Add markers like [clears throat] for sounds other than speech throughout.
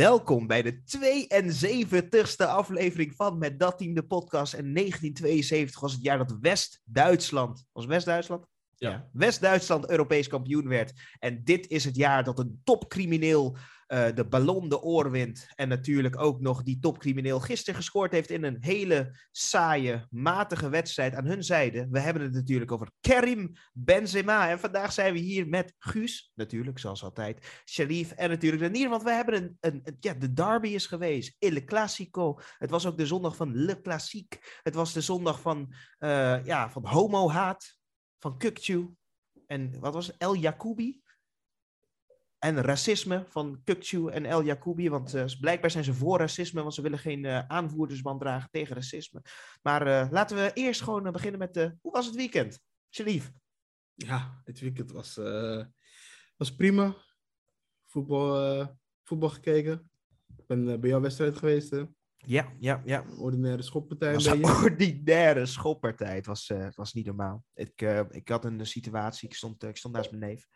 Welkom bij de 72e aflevering van Met Dat Team, de podcast. En 1972 was het jaar dat West-Duitsland, was West-Duitsland? Ja. West-Duitsland Europees kampioen werd. En dit is het jaar dat een topcrimineel eh, de ballon de oor wint. En natuurlijk ook nog die topcrimineel gisteren gescoord heeft in een hele saaie, matige wedstrijd aan hun zijde. We hebben het natuurlijk over Karim Benzema. En vandaag zijn we hier met Guus, natuurlijk, zoals altijd. Sharif en natuurlijk Renier, want we hebben een, een, ja, de derby is geweest. Il Le Classico. Het was ook de zondag van Le Classique. Het was de zondag van, eh ja, van homo-haat, van Kukcu. En wat was het? El Jacoubi? En racisme van Kukcu en El Jacoubi. Want eh, blijkbaar zijn ze voor racisme, want ze willen geen eh, aanvoerdersband dragen tegen racisme. Maar eh, laten we eerst gewoon beginnen met, hoe was het weekend? Sharif? Ja, dit weekend was, was prima. Voetbal, voetbal gekeken. Ik ben bij jouw wedstrijd geweest. Hè? Ja, ja, ja. Ordinaire schoppartij een was een beetje. [laughs] ordinaire schoppartij. Het was, eh, het was niet normaal. Ik, eh, ik had een situatie, ik stond, eh, ik stond naast mijn neef.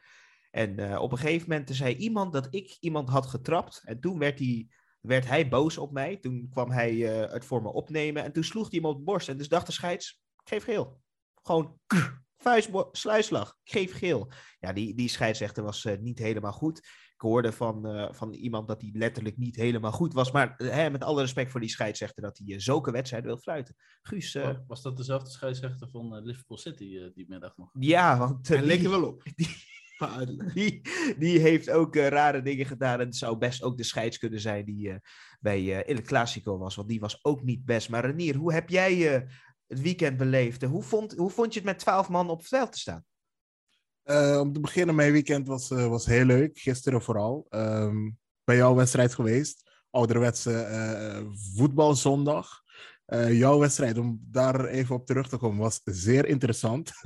En op een gegeven moment zei iemand dat ik iemand had getrapt. En toen werd hij, werd hij boos op mij. Toen kwam hij het voor me opnemen. En toen sloeg hij hem op de borst. En dus dacht de scheids, geef geel. Gewoon sluisslag, ik geef geel. Ja, die, die scheidsrechter was niet helemaal goed. Hoorde van, eh, van iemand dat hij letterlijk niet helemaal goed was. Maar eh, hè, met alle respect voor die scheidsrechter dat hij eh, zulke wedstrijden wil fluiten. Guus, eh, Was dat dezelfde scheidsrechter van eh, Liverpool City eh, die middag nog? ja, want Hij leek er die, wel op. [laughs] die- die, die heeft ook rare dingen gedaan. En het zou best ook de scheids kunnen zijn die eh, bij eh Il Clasico was. Want die was ook niet best. Maar Renier, hoe heb jij eh, het weekend beleefd? En Hoe vond, hoe vond je het met twaalf man op het veld te staan? Eh, om te beginnen, mijn weekend was, eh, was heel leuk. Gisteren vooral. Ehm, bij jouw wedstrijd geweest. Ouderwetse eh, voetbalzondag. Jouw wedstrijd, om daar even op terug te komen, was zeer interessant. [laughs]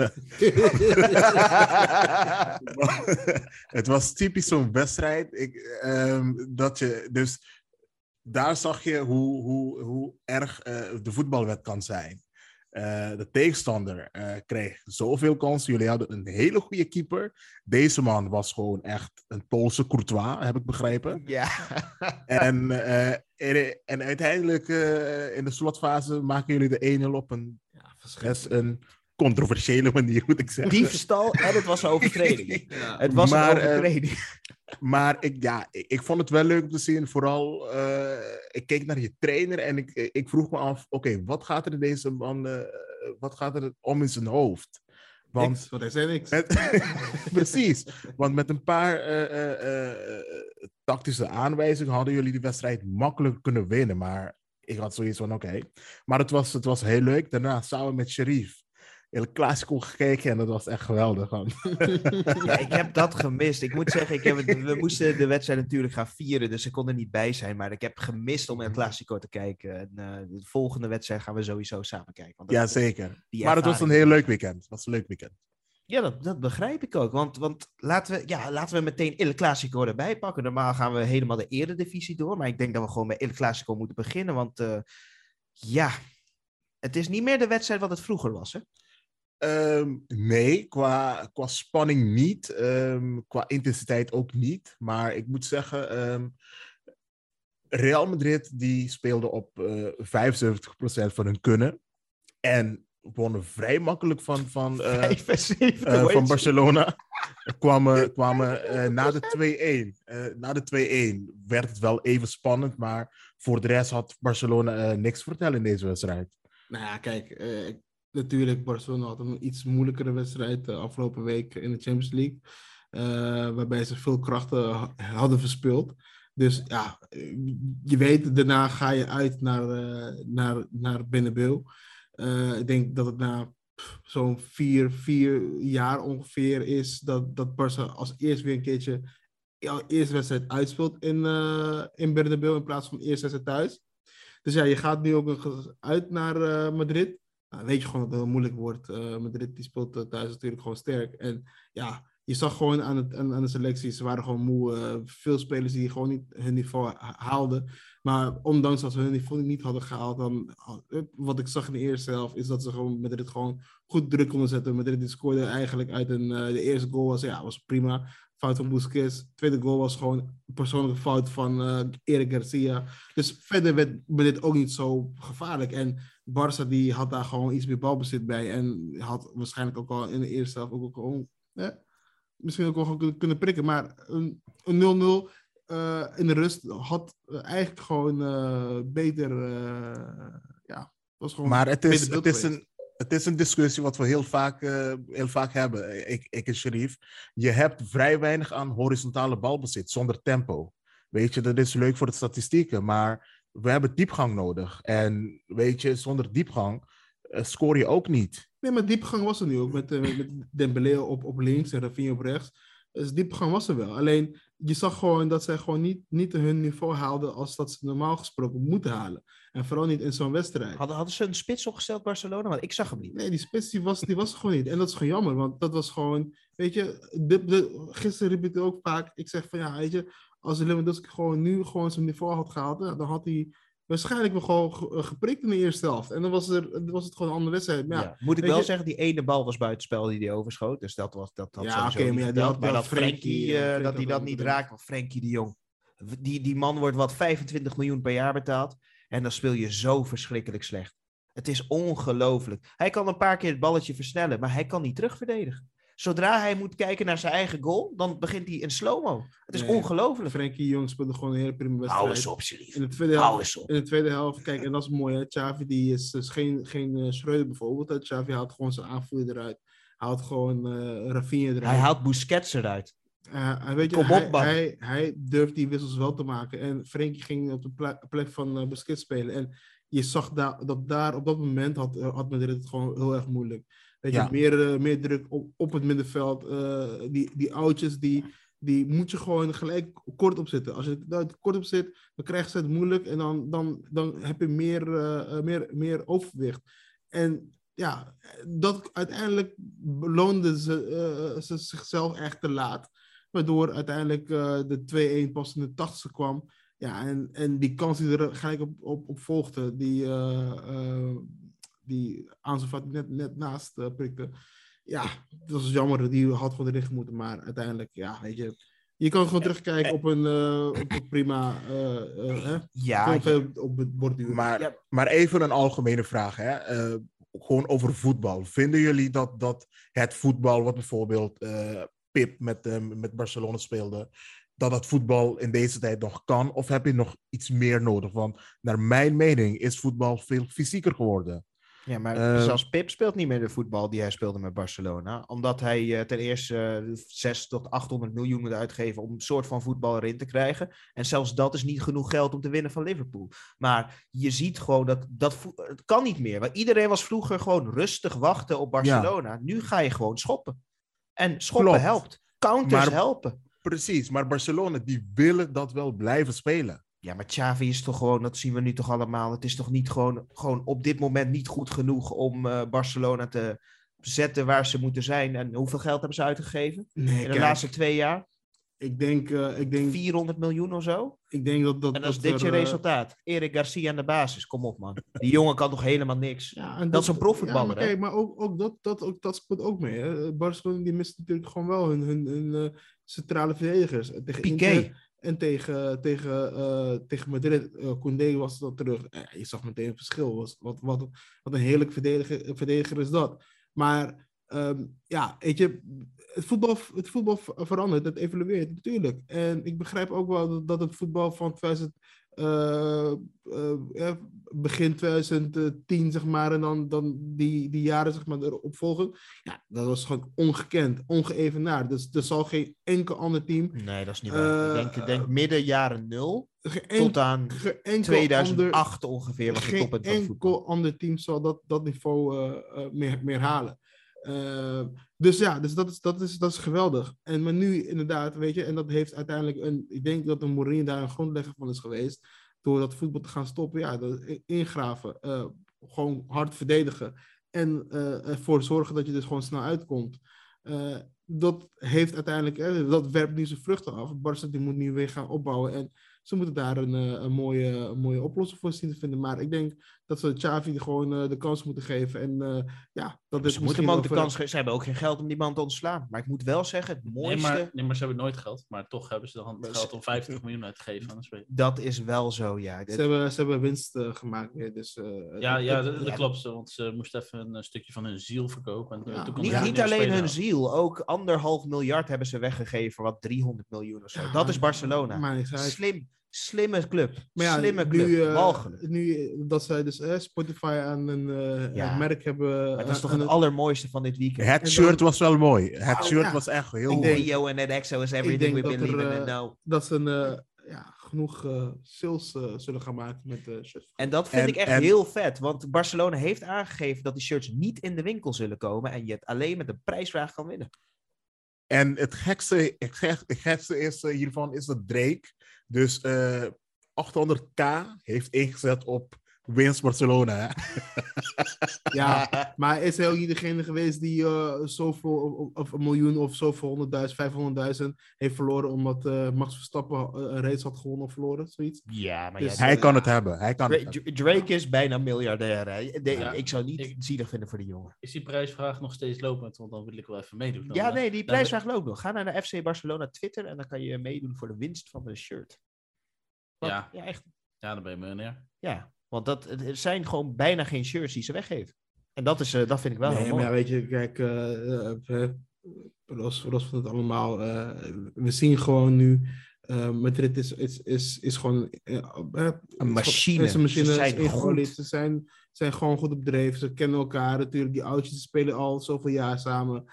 het was typisch zo'n wedstrijd. Ik, ehm, dat je, dus daar zag je hoe, hoe, hoe erg de voetbalwet kan zijn. Eh, de tegenstander eh, kreeg zoveel kansen. Jullie hadden een hele goede keeper. Deze man was gewoon echt een Poolse Courtois, heb ik begrepen. Ja. En, eh, en, en uiteindelijk eh, in de slotfase maken jullie de 1-0 op een Ja, een controversiële manier, moet ik zeggen. Diefstal en [laughs] het was een overtreding. Ja. Het was Maar, een eh, overtreding. Maar ik, ja, ik, ik vond het wel leuk om te zien. Vooral, eh, ik keek naar je trainer en ik, ik vroeg me af: oké, wat gaat er in deze man, eh, wat gaat er om in zijn hoofd? Want Niks, want hij zei niks. met, [laughs] precies, want met een paar eh, eh, eh, tactische aanwijzingen hadden jullie die wedstrijd makkelijk kunnen winnen. Maar ik had zoiets van: oké. Maar het was, het was heel leuk. Daarna samen met Sharif. El Clasico gekeken en dat was echt geweldig. [laughs] Ja, ik heb dat gemist. Ik moet zeggen, ik heb het, we moesten de wedstrijd natuurlijk gaan vieren, dus ik kon er niet bij zijn. Maar ik heb gemist om El Clasico te kijken. En, eh, de volgende wedstrijd gaan we sowieso samen kijken. Want Ja, zeker. Maar het was een heel leuk weekend. Het was een leuk weekend. Ja, dat, dat begrijp ik ook. Want, want laten, we, ja, laten we meteen Il Clasico erbij pakken. Normaal gaan we helemaal de eredivisie door. Maar ik denk dat we gewoon bij Il Clasico moeten beginnen. Want eh, ja, het is niet meer de wedstrijd wat het vroeger was. Hè? Ehm, nee, qua, qua spanning niet. Ehm, qua intensiteit ook niet. Maar ik moet zeggen, ehm, Real Madrid die speelde op eh 75% van hun kunnen. En wonnen vrij makkelijk van, van, eh, [laughs] zeven, eh, hoe van heet ze? Barcelona. kwamen, [laughs] kwamen eh, na de 2-1. eh, na de 2-1 werd het wel even spannend. Maar voor de rest had Barcelona eh, niks te vertellen in deze wedstrijd. Nou ja, kijk, eh, natuurlijk, Barcelona had een iets moeilijkere wedstrijd de afgelopen week in de Champions League. eh, waarbij ze veel krachten ha- hadden verspeeld. Dus ja, eh, je weet, daarna ga je uit naar, eh naar, naar Bernabeu. Eh, ik denk dat het na zo'n vier, vier jaar ongeveer is dat, dat als eerst weer een keertje jouw eerste wedstrijd uitspeelt in, eh in Bernabeu in plaats van eerste wedstrijd thuis. Dus ja, je gaat nu ook uit naar eh, Madrid. Nou, weet je gewoon dat het heel moeilijk wordt. Eh, Madrid die speelt eh, thuis natuurlijk gewoon sterk. En ja, je zag gewoon aan, het, aan, de selectie, ze waren gewoon moe. Eh, veel spelers die gewoon niet hun niveau ha- haalden. Maar ondanks dat ze hun niveau niet hadden gehaald, dan, wat ik zag in de eerste helft, is dat ze gewoon Madrid gewoon goed druk konden zetten. Madrid die scoorde eigenlijk uit een, de eerste goal was, ja, was prima. Fout van Busquets. Tweede goal was gewoon een persoonlijke fout van eh Eric Garcia. Dus verder werd werd dit ook niet zo gevaarlijk. En Barça die had daar gewoon iets meer balbezit bij. En had waarschijnlijk ook al in de eerste helft ook, eh, misschien ook wel gewoon kunnen, prikken. Maar een een 0-0 eh, in de rust had eh, eigenlijk gewoon beter... ja, was gewoon Maar het is, het, is een, het is een discussie wat we heel vaak, eh, heel vaak hebben. Ik, ik en Sharif. Je hebt vrij weinig aan horizontale balbezit zonder tempo. Weet je, dat is leuk voor de statistieken, maar we hebben diepgang nodig. En weet je, zonder diepgang eh, scoor je ook niet. Nee, maar diepgang was er nu ook. Met, eh, met, met Dembele op, op links en Rafinha op rechts. Dus diepgang was er wel. Alleen, je zag gewoon dat zij gewoon niet, niet hun niveau haalden als dat ze normaal gesproken moeten halen. En vooral niet in zo'n wedstrijd. Hadden, hadden ze een spits opgesteld, Barcelona? Want ik zag hem niet. Nee, die spits die was, die was gewoon niet. En dat is gewoon jammer, want dat was gewoon... Weet je, de, de, gisteren riep ik het ook vaak. Ik zeg van ja, weet je, als Lewandowski gewoon nu gewoon zijn niveau had gehaald, ja, dan had hij waarschijnlijk wel gewoon ge- eh, geprikt in de eerste helft. En dan was, er, was het gewoon een andere wedstrijd. Maar Ja. ja, Moet ik wel je- zeggen, die ene bal was buitenspel die hij overschoot. Dus dat was dat had Ja, oké, maar ja, had- maar dat Frenkie, eh, eh, dat hij dat niet raakt. Want Frenkie de Jong, die, die man wordt wat 25 miljoen per jaar betaald. En dan speel je zo verschrikkelijk slecht. Het is ongelooflijk. Hij kan een paar keer het balletje versnellen, maar hij kan niet terugverdedigen. Zodra hij moet kijken naar zijn eigen goal, dan begint hij in slow-mo. Het is Nee, ongelooflijk. Frenkie Jong speelde gewoon een hele prima wedstrijd. Hou eens op. In de tweede Hou helft, eens op. in de tweede helft, kijk, en dat is mooi, hè. Xavi die is, is geen, geen eh, Schreuder bijvoorbeeld. Hè. Xavi haalt gewoon zijn aanvoerder eruit. Haalt gewoon eh Rafinha eruit. Hij haalt Busquets eruit. Eh, en weet je, Kom op, hij, hij, hij durft die wissels wel te maken. En Frenkie ging op de ple- plek van uh, Busquets spelen. En je zag daar, dat daar op dat moment had, had Madrid het gewoon heel erg moeilijk. Weet je, Ja. meer, eh, meer druk op, op het middenveld. eh, die, die oudjes, die, die moet je gewoon gelijk kort op zitten. Als je daar kort op zit, dan krijgen ze het moeilijk. En dan, dan, dan heb je meer, eh, meer, meer overwicht. En ja, dat uiteindelijk beloonde ze, ze zichzelf echt te laat. Waardoor uiteindelijk de 2-1 pas in de 80ste kwam. Ja, en, en die kans die er gelijk op, op, op volgde, die, die Ansu net, net naast eh, prikte. Ja, dat was jammer. Die had gewoon erin moeten. Maar uiteindelijk, ja, weet je. Je kan gewoon terugkijken op een, eh, op een prima. eh hè? Ja, op het borduur. Maar, Ja. maar even een algemene vraag. Hè? eh, gewoon over voetbal. Vinden jullie dat, dat het voetbal, wat bijvoorbeeld eh, Pip met, eh, met Barcelona speelde, dat dat voetbal in deze tijd nog kan? Of heb je nog iets meer nodig? Want naar mijn mening is voetbal veel fysieker geworden. Ja, maar Eh, zelfs Pip speelt niet meer de voetbal die hij speelde met Barcelona. Omdat hij eh, ten eerste eh, 6 tot 800 miljoen moet uitgeven om een soort van voetbal erin te krijgen. En zelfs dat is niet genoeg geld om te winnen van Liverpool. Maar je ziet gewoon dat, dat het kan niet meer. Want iedereen was vroeger gewoon rustig wachten op Barcelona. Nu ga je gewoon schoppen. En schoppen Klopt. helpt. Counters Maar- helpen. Precies, maar Barcelona die willen dat wel blijven spelen. Ja, maar Xavi is toch gewoon, dat zien we nu toch allemaal. Het is toch niet gewoon, gewoon op dit moment niet goed genoeg om eh, Barcelona te zetten waar ze moeten zijn. En hoeveel geld hebben ze uitgegeven nee, in de kijk, laatste twee jaar? ik, denk, eh, ik, denk, 400 miljoen of zo? ik denk dat dat. En dat is dit je er, eh, resultaat. Erik Garcia aan de basis, kom op man. Die jongen kan toch helemaal niks? Ja, en Dat is een profvoetballer, Ja, maar kijk, maar ook, ook, dat, dat, ook dat speelt ook mee. Hè. Barcelona die mist natuurlijk gewoon wel hun, hun, hun centrale verdedigers. En Tegen Piqué. Inter en tegen, tegen, eh, tegen Madrid, eh Koundé was dat terug. Je zag meteen het verschil. Was, wat, wat, wat een heerlijk verdediger, verdediger is dat. Maar ehm, ja, weet je, het voetbal, het voetbal ver- verandert, het evolueert natuurlijk. En ik begrijp ook wel dat het voetbal van 2000, eh, eh, begin 2010, zeg maar, en dan, dan die, die jaren zeg maar, erop volgen. Ja, dat was gewoon ongekend, ongeëvenaard. Dus er zal geen enkel ander team, Nee, dat is niet waar. Ik denk, denk midden jaren nul tot aan geen enkel 2008 ander, ongeveer was geen voetbal. enkel ander team zal dat, dat niveau meer, meer halen. Eh, dus ja, dus dat, is, dat, is, dat is geweldig. En maar nu inderdaad, weet je, en dat heeft uiteindelijk een, ik denk dat een Mourinho daar een grondlegger van is geweest, door dat voetbal te gaan stoppen, ja, dat, ingraven, eh, gewoon hard verdedigen en eh, ervoor zorgen dat je dus gewoon snel uitkomt. Eh, dat heeft uiteindelijk, dat werpt nu zijn vruchten af. Barca die moet nu weer gaan opbouwen en ze moeten daar een, een, mooie, een mooie oplossing voor zien te vinden. Maar ik denk dat ze Xavi gewoon eh, de kans moeten geven. En eh, ja, dat is Ze moeten hem ook de kans geven. Ze hebben ook geen geld om die man te ontslaan. Maar ik moet wel zeggen, het Nee mooiste... maar, nee, maar ze hebben nooit geld. Maar toch hebben ze dan geld om 50 miljoen uit te geven aan de. Dat is wel zo, ja. Dit- Ze hebben, ze hebben winst eh, gemaakt weer. Dus, eh, Ja, ja, dat, dat ja. klopt. zo, Want ze moesten even een, stukje van hun ziel verkopen. En, Ja. toen kon Niet, Ja, niet alleen hun ziel, ook anderhalf miljard hebben ze weggegeven wat 300 miljoen of zo. Ja, dat is Barcelona. Maar Slim, slimme club. Maar ja, slimme club. nu, eh, Walgelijk. nu eh, dat zij dus eh, Spotify aan een eh, Ja. een merk hebben. Maar dat is toch het een- allermooiste van dit weekend. Het En shirt dan- was wel mooi. Het Oh, shirt ja. was echt heel Ik mooi. denk- Rio en EXO is everything we dat believe in and know. dat ze een, eh, ja, genoeg sales zullen gaan maken met de shirts. En dat vind En- ik echt en- heel vet. Want Barcelona heeft aangegeven dat die shirts niet in de winkel zullen komen. En je het alleen met een prijsvraag kan winnen. En het gekste, het gek- het gekste is, hiervan is dat Drake dus eh 800k heeft ingezet op winst Barcelona. Hè? [laughs] Ja, maar is hij ook niet degene geweest die eh, zoveel, of, of een miljoen of zoveel honderdduizend, vijfhonderdduizend heeft verloren omdat eh, Max Verstappen eh, een race had gewonnen of verloren, zoiets. Ja, maar Dus ja, Hij kan het hebben. Hij kan het hebben. Drake is bijna miljardair. Hè. De- Ja, ik zou niet ik- zielig vinden voor die jongen. Is die prijsvraag nog steeds lopend? Want dan wil ik wel even meedoen. Dan, Ja, nee, die prijsvraag loopt nog. Ga naar de FC Barcelona Twitter en dan kan je meedoen voor de winst van de shirt. Ja. ja, echt. Ja, dan ben je miljonair. Ja, want dat, er zijn gewoon bijna geen shirts die ze weggeven. En dat, is, eh, dat vind ik wel nee, heel maar mooi. ja, weet je, kijk, eh, los, los van het allemaal, eh, we zien gewoon nu, Madrid is, is, is, is gewoon... Een machine. Is een machine, Ze zijn goed. Ze zijn, zijn gewoon goed op dreef, ze kennen elkaar natuurlijk, die oudjes spelen al zoveel jaar samen.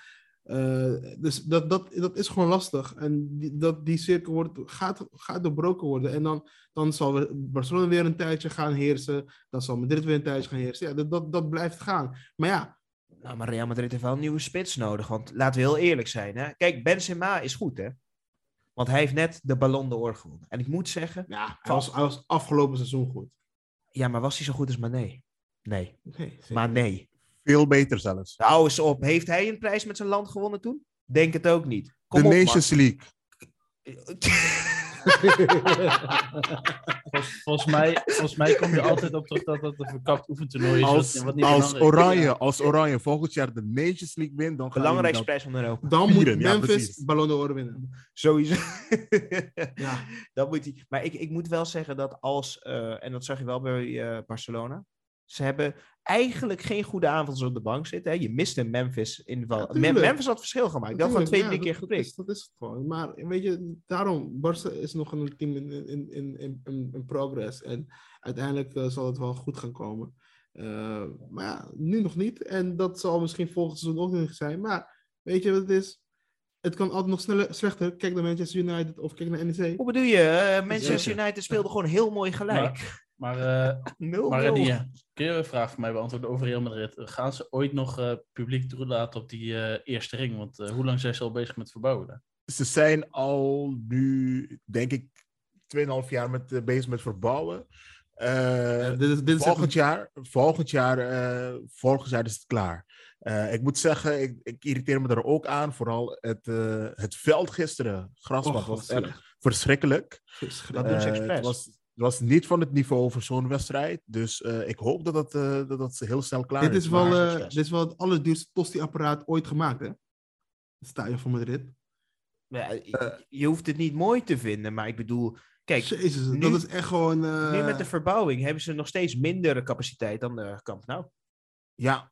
Eh, dus dat, dat, dat is gewoon lastig. En die, dat, die cirkel wordt, gaat, gaat doorbroken worden. En dan, dan zal Barcelona weer een tijdje gaan heersen. Dan zal Madrid weer een tijdje gaan heersen. Ja, dat, dat, dat blijft gaan. Maar ja, Nou, maar Real Madrid heeft wel een nieuwe spits nodig. Want laten we heel eerlijk zijn. Hè? Kijk, Benzema is goed, hè? Want hij heeft net de Ballon d'Or gewonnen. En ik moet zeggen, ja hij, was, hij was afgelopen seizoen goed. ja, maar was hij zo goed als Mané? Nee, Nee, maar nee. Veel beter zelfs. Hou eens op. Heeft hij een prijs met zijn land gewonnen toen? Denk het ook niet. Kom de op, Nations League. [laughs] Volgens, volgens, mij, volgens mij kom je altijd op terug dat dat een verkapt oefentoernooi is. Als, wat, wat niet als. Oranje, als Oranje volgend jaar de Nations League wint, dan gaan Belangrijkste prijs van Europa. Dan moet Vieren, ja, Memphis precies. Ballon d'Or winnen. Sowieso. [laughs] Ja. dat moet hij. Maar ik, ik moet wel zeggen dat als, eh, en dat zag je wel bij eh, Barcelona, ze hebben eigenlijk geen goede aanvallers op de bank zitten. Hè. Je miste Memphis in de val. Ja, tuurlijk. Mem- Memphis had verschil gemaakt. Dat gewoon twee, drie keer geprikt. Dat is, het gewoon. Maar weet je, daarom, Barca is nog een team in, in, in, in, in, in progress. En uiteindelijk eh, zal het wel goed gaan komen. Eh, maar ja, nu nog niet. En dat zal misschien volgend seizoen ook niet zijn. Maar weet je wat het is? Het kan altijd nog sneller, slechter. Kijk naar Manchester United of kijk naar NEC. Hoe bedoel je? Eh, Manchester. United speelde gewoon heel mooi gelijk. Maar, eh, [laughs] 0 maar Renier, kun je een vraag voor mij beantwoorden over Real Madrid? Gaan ze ooit nog eh, publiek toelaten op die eh, eerste ring? Want eh, hoe lang zijn ze al bezig met verbouwen? Ze zijn al nu, denk ik, 2,5 jaar met, bezig met verbouwen. Eh, Eh, dit is, dit is volgend jaar, volgend jaar, eh, volgend jaar is het klaar. Eh, ik moet zeggen, ik, ik irriteer me er ook aan. Vooral het, eh, het veld gisteren, grasmat, was verschrikkelijk. verschrikkelijk. Dat doen ze expres. Het, was, niet van het niveau voor zo'n wedstrijd. Dus eh, ik hoop dat dat, eh, dat dat heel snel klaar Dit is, wel, eh, dit is wel het allerduurste tosti-apparaat ooit gemaakt, hè? Het stadion van Madrid. Ja, je- je hoeft het niet mooi te vinden, maar ik bedoel, kijk, Jezus, nu- dat is echt gewoon... eh, nu met de verbouwing hebben ze nog steeds minder capaciteit dan de Camp Nou. Ja,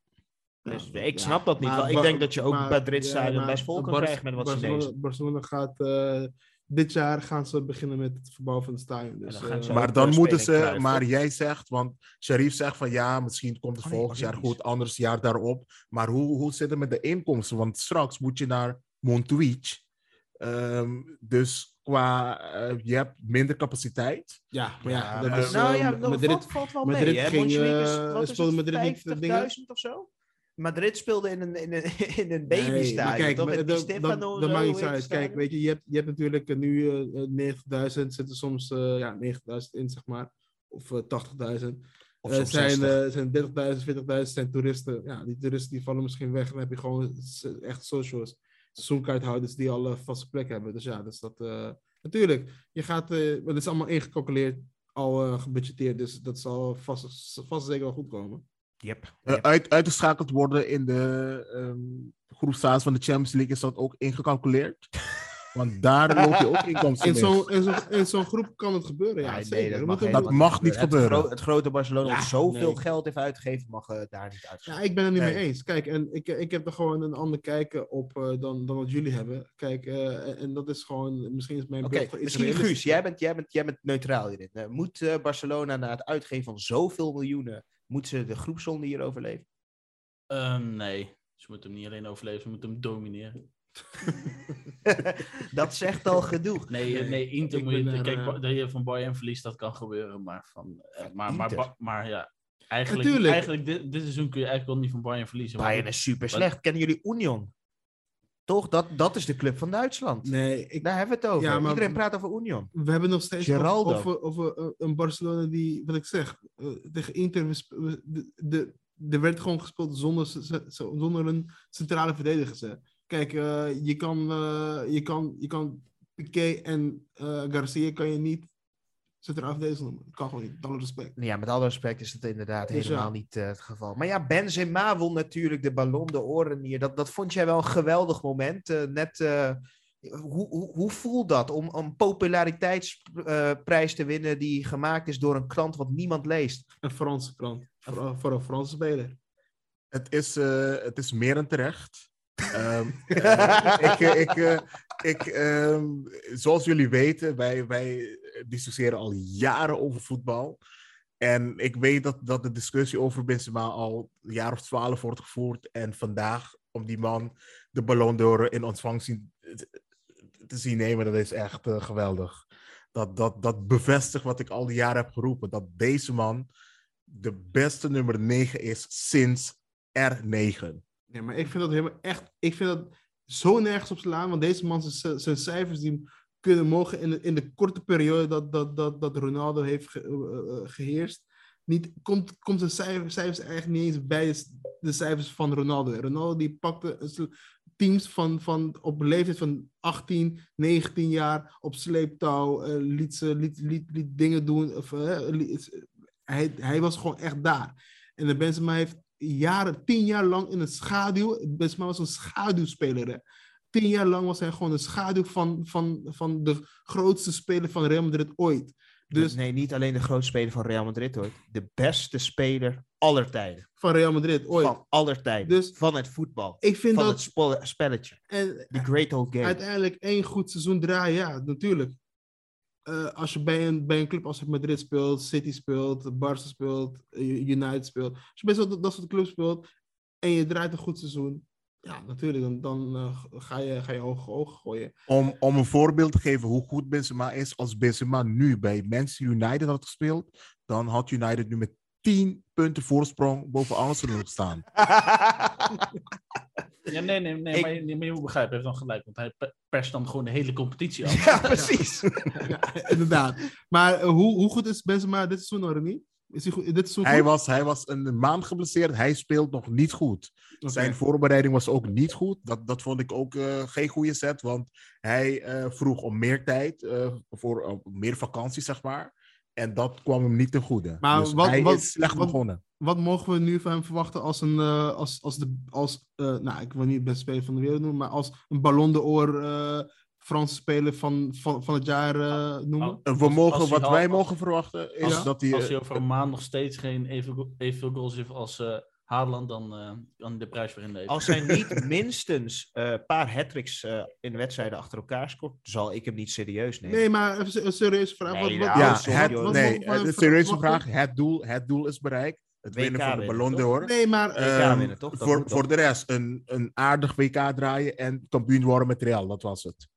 Dus Ja, ik ja. snap dat niet. Maar ik denk dat je ook maar- Madrid ja, stadion maar best vol kan krijgen met wat Barcelona, Chinezen. Barcelona gaat eh, dit jaar gaan ze beginnen met het verbouwen van het stadion. Dus, dan eh, maar dan eh, moeten ze, maar jij zegt, want Sharif zegt van ja, misschien komt het Oh nee, volgend jaar goed, anders jaar daarop. Maar hoe, hoe zit het met de inkomsten? Want straks moet je naar Montjuïc. Ehm, dus qua, eh, je hebt minder capaciteit. ja, maar ja, Ja, dat maar- is, nou eh, ja, dat Madrid, valt, valt wel Madrid mee. Hè? ging, eh, is speelde het, Madrid niet, eh, 50.000 of zo? Madrid speelde in een, in een, [laughs] in een babystadion. kijk, dat, Stefano maakt uit. Kijk, weet je, je hebt, je hebt natuurlijk eh, nu eh, 90.000, zitten soms eh, ja, 90.000 in, zeg maar. Of eh, 80.000. Of Er zijn, 60. zijn 30.000, 40.000 zijn toeristen. Ja, die toeristen die vallen misschien weg. Dan heb je gewoon echt socials. Seizoenkaarthouders die al een vaste plek hebben. Dus ja, dus dat... eh, natuurlijk, je gaat... eh, het is allemaal ingecalculeerd. al eh, gebudgeteerd. Dus dat zal vast, vast zeker wel goed komen. Yep. Eh, yep. uit, uitgeschakeld worden in de ehm groepsfase van de Champions League is dat ook ingecalculeerd. [laughs] Want daar loop je ook inkomsten In zo'n in zo'n- in zo'n groep kan het gebeuren, ja. Nee, zeker. nee, dat mag, Dat niet Het gebeuren. gro- Het, grote Barcelona, Ja, dat zoveel nee. geld heeft uitgegeven, mag eh, daar niet Ja, uitgeschakeld ik ben het niet Nee. mee eens. Kijk, en ik, ik heb er gewoon een ander kijken op eh, dan, dan wat jullie hebben. Kijk, en, en dat is gewoon, misschien is mijn iets misschien. Guus, jij bent, jij, bent, jij bent neutraal hierin. Moet eh, Barcelona na het uitgeven van zoveel miljoenen, moet ze de groepsronde hier overleven? Ehm, nee, ze moeten hem niet alleen overleven, ze moeten hem domineren. [laughs] dat zegt al genoeg. Nee, eh, nee Inter moet je... Kijk, eh, dat je van Bayern verliest, dat kan gebeuren. Maar, van, eh, maar, maar, ba- maar ja, eigenlijk, Natuurlijk. eigenlijk dit, dit seizoen kun je eigenlijk wel niet van Bayern verliezen. Bayern is super slecht. Kennen jullie Union? Toch? Dat, dat is de club van Duitsland. Nee, ik, Daar hebben we het over. Ja, Iedereen praat over Union. we hebben nog steeds Geraldo. over, over, over, eh, een Barcelona die, wat ik zeg, eh, tegen Inter, we de, de, er werd gewoon gespeeld zonder, zonder een centrale verdediger. hè. Kijk, eh, je, kan, je, kan, je kan Piqué en Garcia kan je niet centrale verdediger noemen. Dat kan gewoon niet, met alle respect. Ja, met alle respect is dat inderdaad Dus helemaal ja. niet eh, het geval. Maar ja, Benzema won natuurlijk de Ballon d'Or hier. Dat, dat vond jij wel een geweldig moment. eh, net, eh, hoe, hoe, hoe voelt dat om een populariteitsprijs te winnen die gemaakt is door een krant wat niemand leest? Een Franse krant, voor, voor een Franse speler. Het is, eh, het is meer dan terecht. [laughs] Ehm, eh, ik, ik, eh, ik, ehm, zoals jullie weten, wij, wij discussiëren al jaren over voetbal. En ik weet dat, dat de discussie over Benzema al een jaar of twaalf wordt gevoerd. En vandaag, om die man de Ballon d'Or in ontvangst zien- te zien nemen, dat is echt eh, geweldig. Dat, dat, dat bevestigt wat ik al die jaren heb geroepen. Dat deze man de beste nummer 9 is sinds R9. Nee, maar ik vind dat helemaal echt. Ik vind dat zo nergens op slaan. Want deze man, zijn cijfers die kunnen mogen in de, in de korte periode dat, dat, dat, dat Ronaldo heeft ge- eh, eh, geheerst. Niet, komt, komt zijn cijfers, cijfers eigenlijk niet eens bij de, cijfers van Ronaldo. Ronaldo die pakte teams van, van op leeftijd van 18, 19 jaar op sleeptouw. eh, liet, ze, liet, liet, dingen doen. Of, hij, hij was gewoon echt daar. En de Benzema heeft jaren, tien jaar lang in een schaduw. Benzema was een schaduwspeler. Tien jaar lang was hij gewoon een schaduw van, van, van de grootste speler van Real Madrid ooit. Dus Nee, niet alleen de grootste speler van Real Madrid hoor. De beste speler aller tijden. van Real Madrid ooit. Van aller tijden. Dus- van het voetbal. Ik vind Van dat het spelletje. en, The Great Old Game. uiteindelijk één goed seizoen draaien, ja, natuurlijk. Eh, als je bij een, bij een club als Madrid speelt, City speelt, Barca speelt, eh, United speelt. Als je bij zo'n dat soort clubs speelt en je draait een goed seizoen, ja, natuurlijk, dan, dan eh, ga, je, ga je hoge ogen gooien. Om, om een voorbeeld te geven hoe goed Benzema is, als Benzema nu bij Manchester United had gespeeld, dan had United nu met 10 punten voorsprong boven Arsenal staan. [laughs] Ja, nee, nee, nee, Ik- maar, je, maar je moet begrijpen, hij heeft dan gelijk. Want hij pe- perst dan gewoon de hele competitie [laughs] af. ja, precies. [laughs] Ja, inderdaad. Maar eh, hoe, hoe goed is Benzema dit seizoen niet? Is hij goed, dit seizoen Hij was, hij was een maand geblesseerd, hij speelt nog niet goed. Zijn voorbereiding was ook niet goed. Dat, dat vond ik ook eh, geen goede set, want hij eh, vroeg om meer tijd, eh, voor meer vakantie, zeg maar. En dat kwam hem niet ten goede. Maar dus wat- hij wat- is slecht wat- begonnen. Wat mogen we nu van hem verwachten als een, als, als de, als, nou, ik wil niet de beste speler van de wereld noemen, maar als een Ballon d'Or eh Franse speler van, van, van het jaar eh, noemen? Eh, We Als- mogen, als wat wij al- mogen verwachten, is als- dat hij... Als eh, hij over een maand nog steeds geen even, evenveel goals heeft als eh Haaland, dan eh, de prijs weer inleveren. Als hij niet [laughs] minstens eh, een paar hat-tricks eh, in wedstrijden achter elkaar scoort, zal ik hem niet serieus nemen. Nee, maar even een serieuze vraag. Nee, wat, wat, nou, ja, wat- het, wat nee, de serieuze vraag. Het doel, het doel is bereikt. Het winnen van de Ballon d'Or. Nee, maar Ehm, winnen, toch? Dat voor, voor de rest, een, een aardig WK draaien en kampioen worden met Real. Dat was het.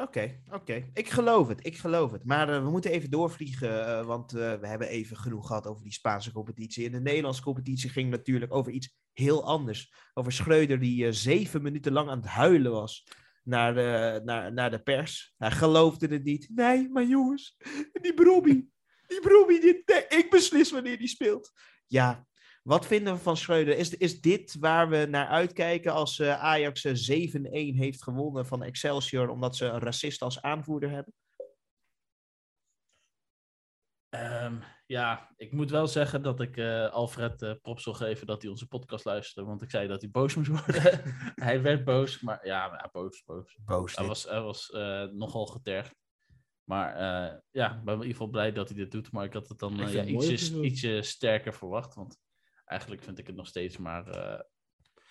Oké, oké. Ik geloof het, ik geloof het. Maar eh, we moeten even doorvliegen, eh, want eh, we hebben even genoeg gehad over die Spaanse competitie. In de Nederlandse competitie ging natuurlijk over iets heel anders. Over Schreuder die zeven minuten lang aan het huilen was naar de, naar, naar de pers. Hij geloofde het niet. Nee, maar jongens, die Brobby, die nee, ik beslis wanneer die speelt. Ja, wat vinden we van Schreuder? Is, is dit waar we naar uitkijken als eh, Ajax eh, 7-1 heeft gewonnen van Excelsior omdat ze een racist als aanvoerder hebben? Ehm, ja, ik moet wel zeggen dat ik eh, Alfred eh props wil geven dat hij onze podcast luisterde. Want ik zei dat hij boos moest worden. [laughs] hij werd boos, maar ja, maar ja, boos, boos. Boos. Hij was, hij was eh, nogal getergd. Maar eh, ja, ik ben in ieder geval blij dat hij dit doet. Maar ik had het dan eh, ja, ietsje, ietsje sterker verwacht. Want eigenlijk vind ik het nog steeds maar... eh,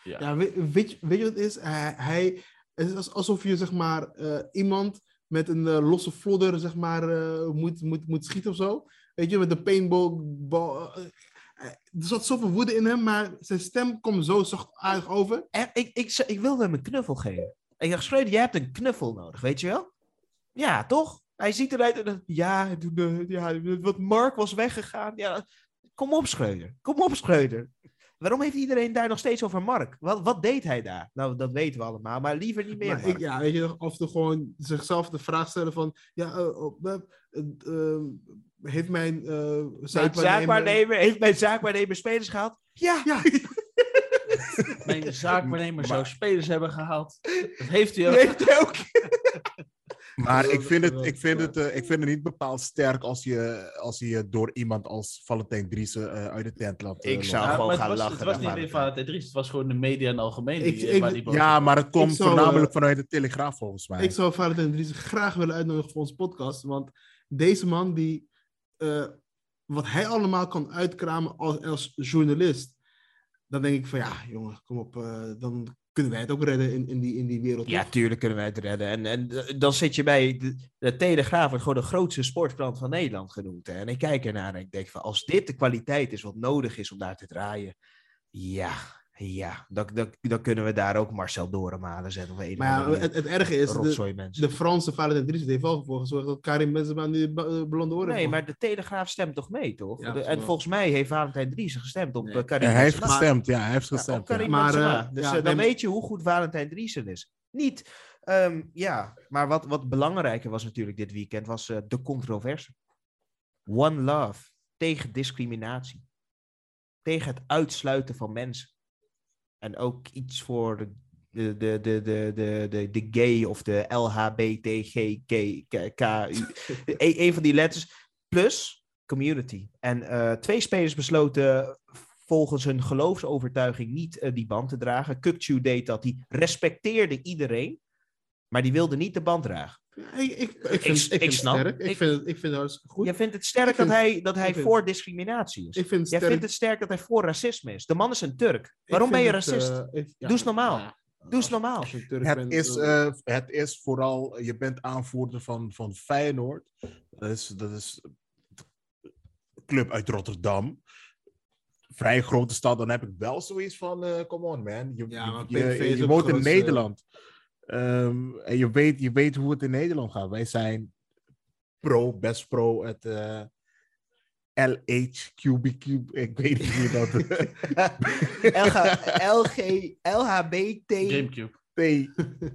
ja. Ja, weet, weet, je- weet je wat het is? Hij, hij, het is als- alsof je zeg maar eh, iemand met een eh, losse flodder zeg maar eh, moet, moet, moet schieten of zo. Weet je, met een paintball. bal, er zat zoveel woede in hem, maar zijn stem komt zo zachtaardig over. En ik, ik, ik wilde hem een knuffel geven. Ik dacht, Schreuder, jij hebt een knuffel nodig, weet je wel? Ja, toch? Hij ziet eruit en ja, ja, wat Mark was weggegaan. Ja, kom op, Schreuder. Kom op, Schreuder. Waarom heeft iedereen daar nog steeds over Mark? Wat, wat deed hij daar? Nou, dat weten we allemaal, maar liever niet meer. Maar Mark. ik, ja, weet je, en toe gewoon zichzelf de vraag stellen van, ja, eh, oh, eh, eh, heeft mijn eh Mijn zaakwaarnemer... zaakwaarnemer, heeft mijn zaakwaarnemer spelers gehaald? Ja. Ja, Mijn zaakwaarnemer [laughs] zou spelers hebben gehaald. Dat heeft hij ook. Heeft hij ook. [laughs] Maar ik vind, het, ik, vind het, eh, ik vind het niet bepaald sterk als je, als je door iemand als Valentijn Driessen eh, uit de tent laat. eh, Ik zou gewoon gaan was, lachen Het was niet alleen Valentijn. Dries, het was gewoon de media in het algemeen. Ik- die, ik- waar die boos Ja, maar het komt zou, voornamelijk eh, vanuit de Telegraaf volgens mij. Ik zou Valentijn Dries graag willen uitnodigen voor onze podcast. Want deze man, die, eh, wat hij allemaal kan uitkramen als, als journalist. Dan denk ik van ja, jongen, kom op. eh, dan kunnen wij het ook redden in, in, die, in die wereld. Ja, tuurlijk kunnen wij het redden. En, en eh, dan zit je bij de, de Telegraaf, wordt gewoon de grootste sportkrant van Nederland genoemd. Hè? En ik kijk ernaar en ik denk van, als dit de kwaliteit is wat nodig is om daar te draaien, ja, ja, dan, dan, dan kunnen we daar ook Marcel Dorenmalen zetten. Of een Maar ja, het, het erge is, de, de Franse Valentijn Dries heeft wel voor gezorgd dat Karim Benzema nu ba- eh, blonde oren Nee, heeft. maar de Telegraaf stemt toch mee, toch? Ja, De- dat en volgens mij heeft Valentijn Driessen gestemd op Nee. eh, Karim hij heeft gestemd, ja, hij heeft Ja, gestemd. op Karim ja. Maar, Benzema. eh, Dus ja, dan nee, weet je hoe goed Valentijn Driessen is. Niet, ehm, ja, maar wat, wat belangrijker was natuurlijk dit weekend, was eh, de controverse. One Love, tegen discriminatie. Tegen het uitsluiten van mensen. En ook iets voor de, de, de, de, de, de, de, gay of de LHBTGK. [laughs] Een een van die letters. Plus community. En eh, twee spelers besloten volgens hun geloofsovertuiging niet eh, die band te dragen. Kukcu deed dat. Die respecteerde iedereen. Maar die wilde niet de band dragen. Ja, ik, ik, ik, Ik- vind, ik, ik vind snap. sterk. Ik, Ik- vind het, ik vind het hartstikke goed. Je vindt het sterk vind- dat hij, dat hij vind- voor discriminatie is. Ik vind het Jij sterk. vindt het sterk dat hij voor racisme is. De man is een Turk. Waarom ben je vind het, racist? eh, ik- ja, Doe eens normaal. ja, Doe eens als- normaal. als Het bent, is, eh, eh, het is vooral, je bent aanvoerder van, van Feyenoord. Dat is, dat is een club uit Rotterdam. Vrij grote stad. Dan heb ik wel zoiets van, eh come on man. Je, Ja, je- je, je woont in Nederland. Ehm, en je weet, je weet hoe het in Nederland gaat. Wij zijn pro, best pro, het eh LHQBQ. Ik weet niet hoe dat... LG, [laughs] LG, LHBTQI+.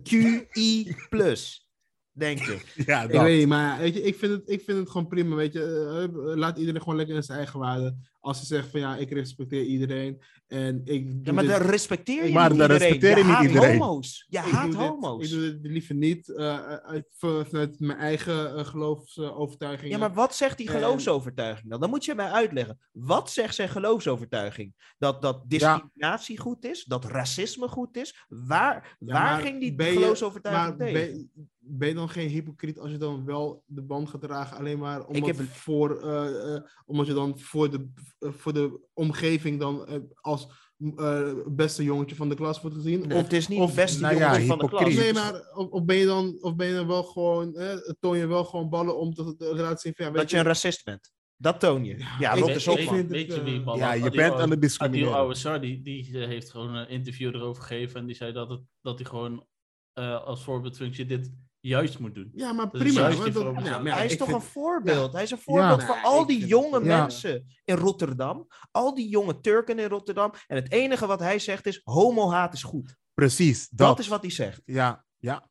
Gamecube. Denk ik. [laughs] ja, Ik dat. weet niet, maar weet je, ik, vind het, ik vind het gewoon prima. Weet je, Eh, eh, laat iedereen gewoon lekker in zijn eigen waarde. Als ze zegt van ja, ik respecteer iedereen. En ik Ja, maar dit- dan respecteer je Maar niet dan iedereen. respecteer je niet haat iedereen. homo's. Je ik haat dit- homo's. ik doe het liever niet eh, uit, vanuit mijn eigen uh, geloofsovertuiging. Ja, maar wat zegt die geloofsovertuiging dan? Dan moet je mij uitleggen. Wat zegt zijn geloofsovertuiging? Dat, dat discriminatie goed is? Dat racisme goed is? Waar, Ja, waar ging die je- geloofsovertuiging Maar tegen? ben, ben je dan geen hypocriet als je dan wel de band gaat dragen, alleen maar omdat, heb voor, eh, eh, omdat je dan voor de, eh, voor de omgeving dan eh, als eh, beste jongetje van de klas wordt gezien? Nee, of, het is niet of- het beste nou ja, jongetje van de klas. nee, maar of, of ben je dan, of ben je dan wel gewoon, eh, toon je wel gewoon ballen om te, te laten zien van ja, Dat je een racist bent. Dat toon je. Ja, man. vind- Weet je het, wie eh, man Ja, Adil je bent aan het discrimineren. Adil Awasar, die, die eh, heeft gewoon een interview erover gegeven. En die zei dat, het, dat hij gewoon eh, als voorbeeldfunctie dit juist moet doen. Ja, maar Dat is prima. dat- ja, maar hij is toch vind- een voorbeeld. Hij is een voorbeeld Ja. voor al die jonge het- Ja. mensen in Rotterdam. Al die jonge Turken in Rotterdam. En het enige wat hij zegt is: homohaat is goed. Precies, Dat, dat. is wat hij zegt. Ja, ja.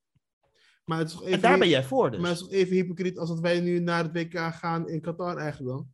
Maar het is toch En even, daar ben jij voor dus. maar het is toch even hypocriet als dat wij nu naar het WK gaan in Qatar eigenlijk dan?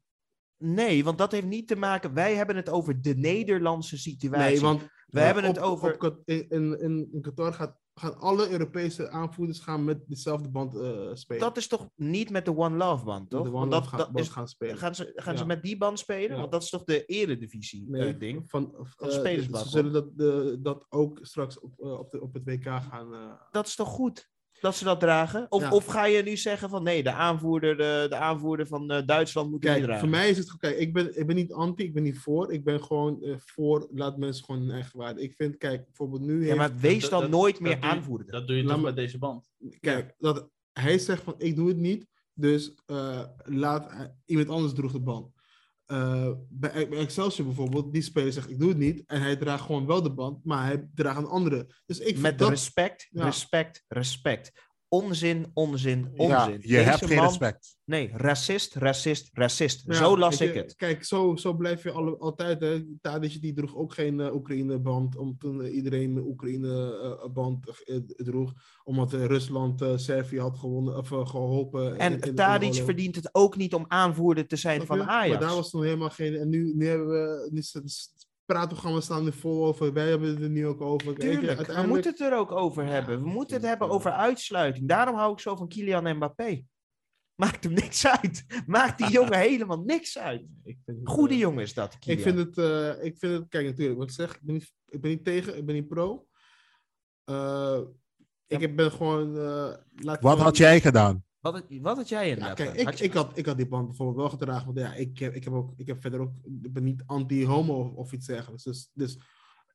Nee, want dat heeft niet te maken. Wij hebben het over de Nederlandse situatie. Nee, want we hebben het over. op Kat- in, in, in Qatar gaat gaan alle Europese aanvoerders gaan met dezelfde band eh, spelen. Dat is toch niet met de One Love band, toch? de Want One dat, Love gaan, dat band is, gaan spelen. gaan ze, gaan ze met die band spelen? Ja. Want dat is toch de eredivisie Nee, eh, ding? Van, Van eh, spelersblad, Ze zullen dat, de, dat ook straks op, op, de, op het WK gaan. Dat is toch goed? Dat ze dat dragen? Of, Ja. of ga je nu zeggen van nee, de aanvoerder, de, de aanvoerder van eh, Duitsland moet Kijk, dragen? voor mij is het kijk, ik ben, ik ben niet anti, ik ben niet voor. Ik ben gewoon eh, voor, laat mensen gewoon hun eigen waarde. Ik vind, kijk, bijvoorbeeld nu Ja, heeft, maar wees dat- dan dat- nooit dat meer aanvoerder. Dat doe je me- met deze band. kijk, dat hij zegt van, ik doe het niet, dus eh, laat eh, iemand anders droeg de band. Eh, bij, bij Excelsior bijvoorbeeld, die speler zegt, ik doe het niet, en hij draagt gewoon wel de band, maar hij draagt een andere. Dus ik Met dat, respect, Ja. respect, respect. Onzin, onzin, Ja, onzin. je Deze hebt geen man- respect. Nee, racist, racist, racist. Ja, Zo las ik je, het. Kijk, zo, zo blijf je alle, altijd. Hè. Tadic die droeg ook geen eh, Oekraïne-band. Om toen eh, iedereen een Oekraïne-band eh, droeg. Omdat Rusland eh, Servië had gewonnen, of, eh, geholpen. En in- Tadic verdient het ook niet om aanvoerder te zijn Snap van je? Ajax. Maar daar was toen helemaal geen. En nu, nu hebben we. Nu, is het- het praatprogramma staan er vol over. Wij hebben het er nu ook over. We moeten het er ook over hebben. We moeten het hebben over uitsluiting. Daarom hou ik zo van Kylian Mbappé. [laughs] Maakt hem niks uit. Maakt die jongen [laughs] helemaal niks uit. Ik vind het, Goede eh, jongen is dat, Kylian. Ik vind het, eh, ik vind het, kijk natuurlijk, wat ik zeg, ik ben niet, ik ben niet tegen, ik ben niet pro. Eh, ik ben gewoon, eh, laat Wat had jij gedaan? Wat, had- wat had jij Ja, inderdaad? kijk, gedaan? ik, Had ik, had, ik had die band bijvoorbeeld wel gedragen, want ja, ik heb, ik heb, ook, ik heb verder ook, ik ben niet anti-homo of, of iets dergelijks. Dus, dus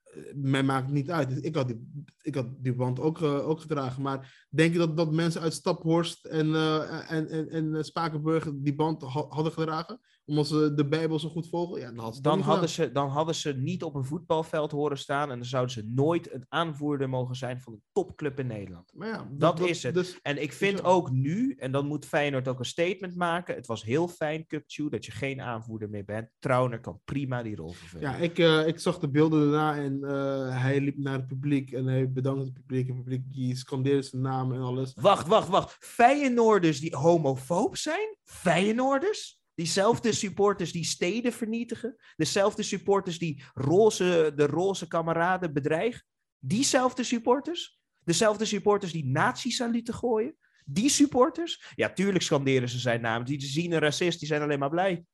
eh, mij maakt het niet uit. Dus ik had die, ik had die band ook, ook gedragen. Maar denk je dat, dat mensen uit Staphorst en, eh, en, en, en Spakenburg die band ha- hadden gedragen? Omdat ze de Bijbel zo goed volgen? Ja, dan hadden ze dan, niet hadden gedaan. ze, dan hadden ze niet op een voetbalveld horen staan. En dan zouden ze nooit een aanvoerder mogen zijn van een topclub in Nederland. Maar ja, dat is het. Dus, En ik vind ook nu, en dan moet Feyenoord ook een statement maken. Het was heel fijn, Cuptue, dat je geen aanvoerder meer bent. Trauner kan prima die rol vervullen. Ja, ik, eh, ik zag de beelden daarna en eh, hij liep naar het publiek en hij bedankte het publiek. En het publiek die scandeerde zijn naam en alles. Wacht, wacht, wacht. Feyenoorders die homofoob zijn? Feyenoorders? Diezelfde supporters die steden vernietigen? Dezelfde supporters die roze, de roze kameraden bedreigen? Diezelfde supporters? Dezelfde supporters die nazi's aan lieten gooien? Die supporters? Ja, tuurlijk scanderen ze zijn naam. Die zien een racist, die zijn alleen maar blij.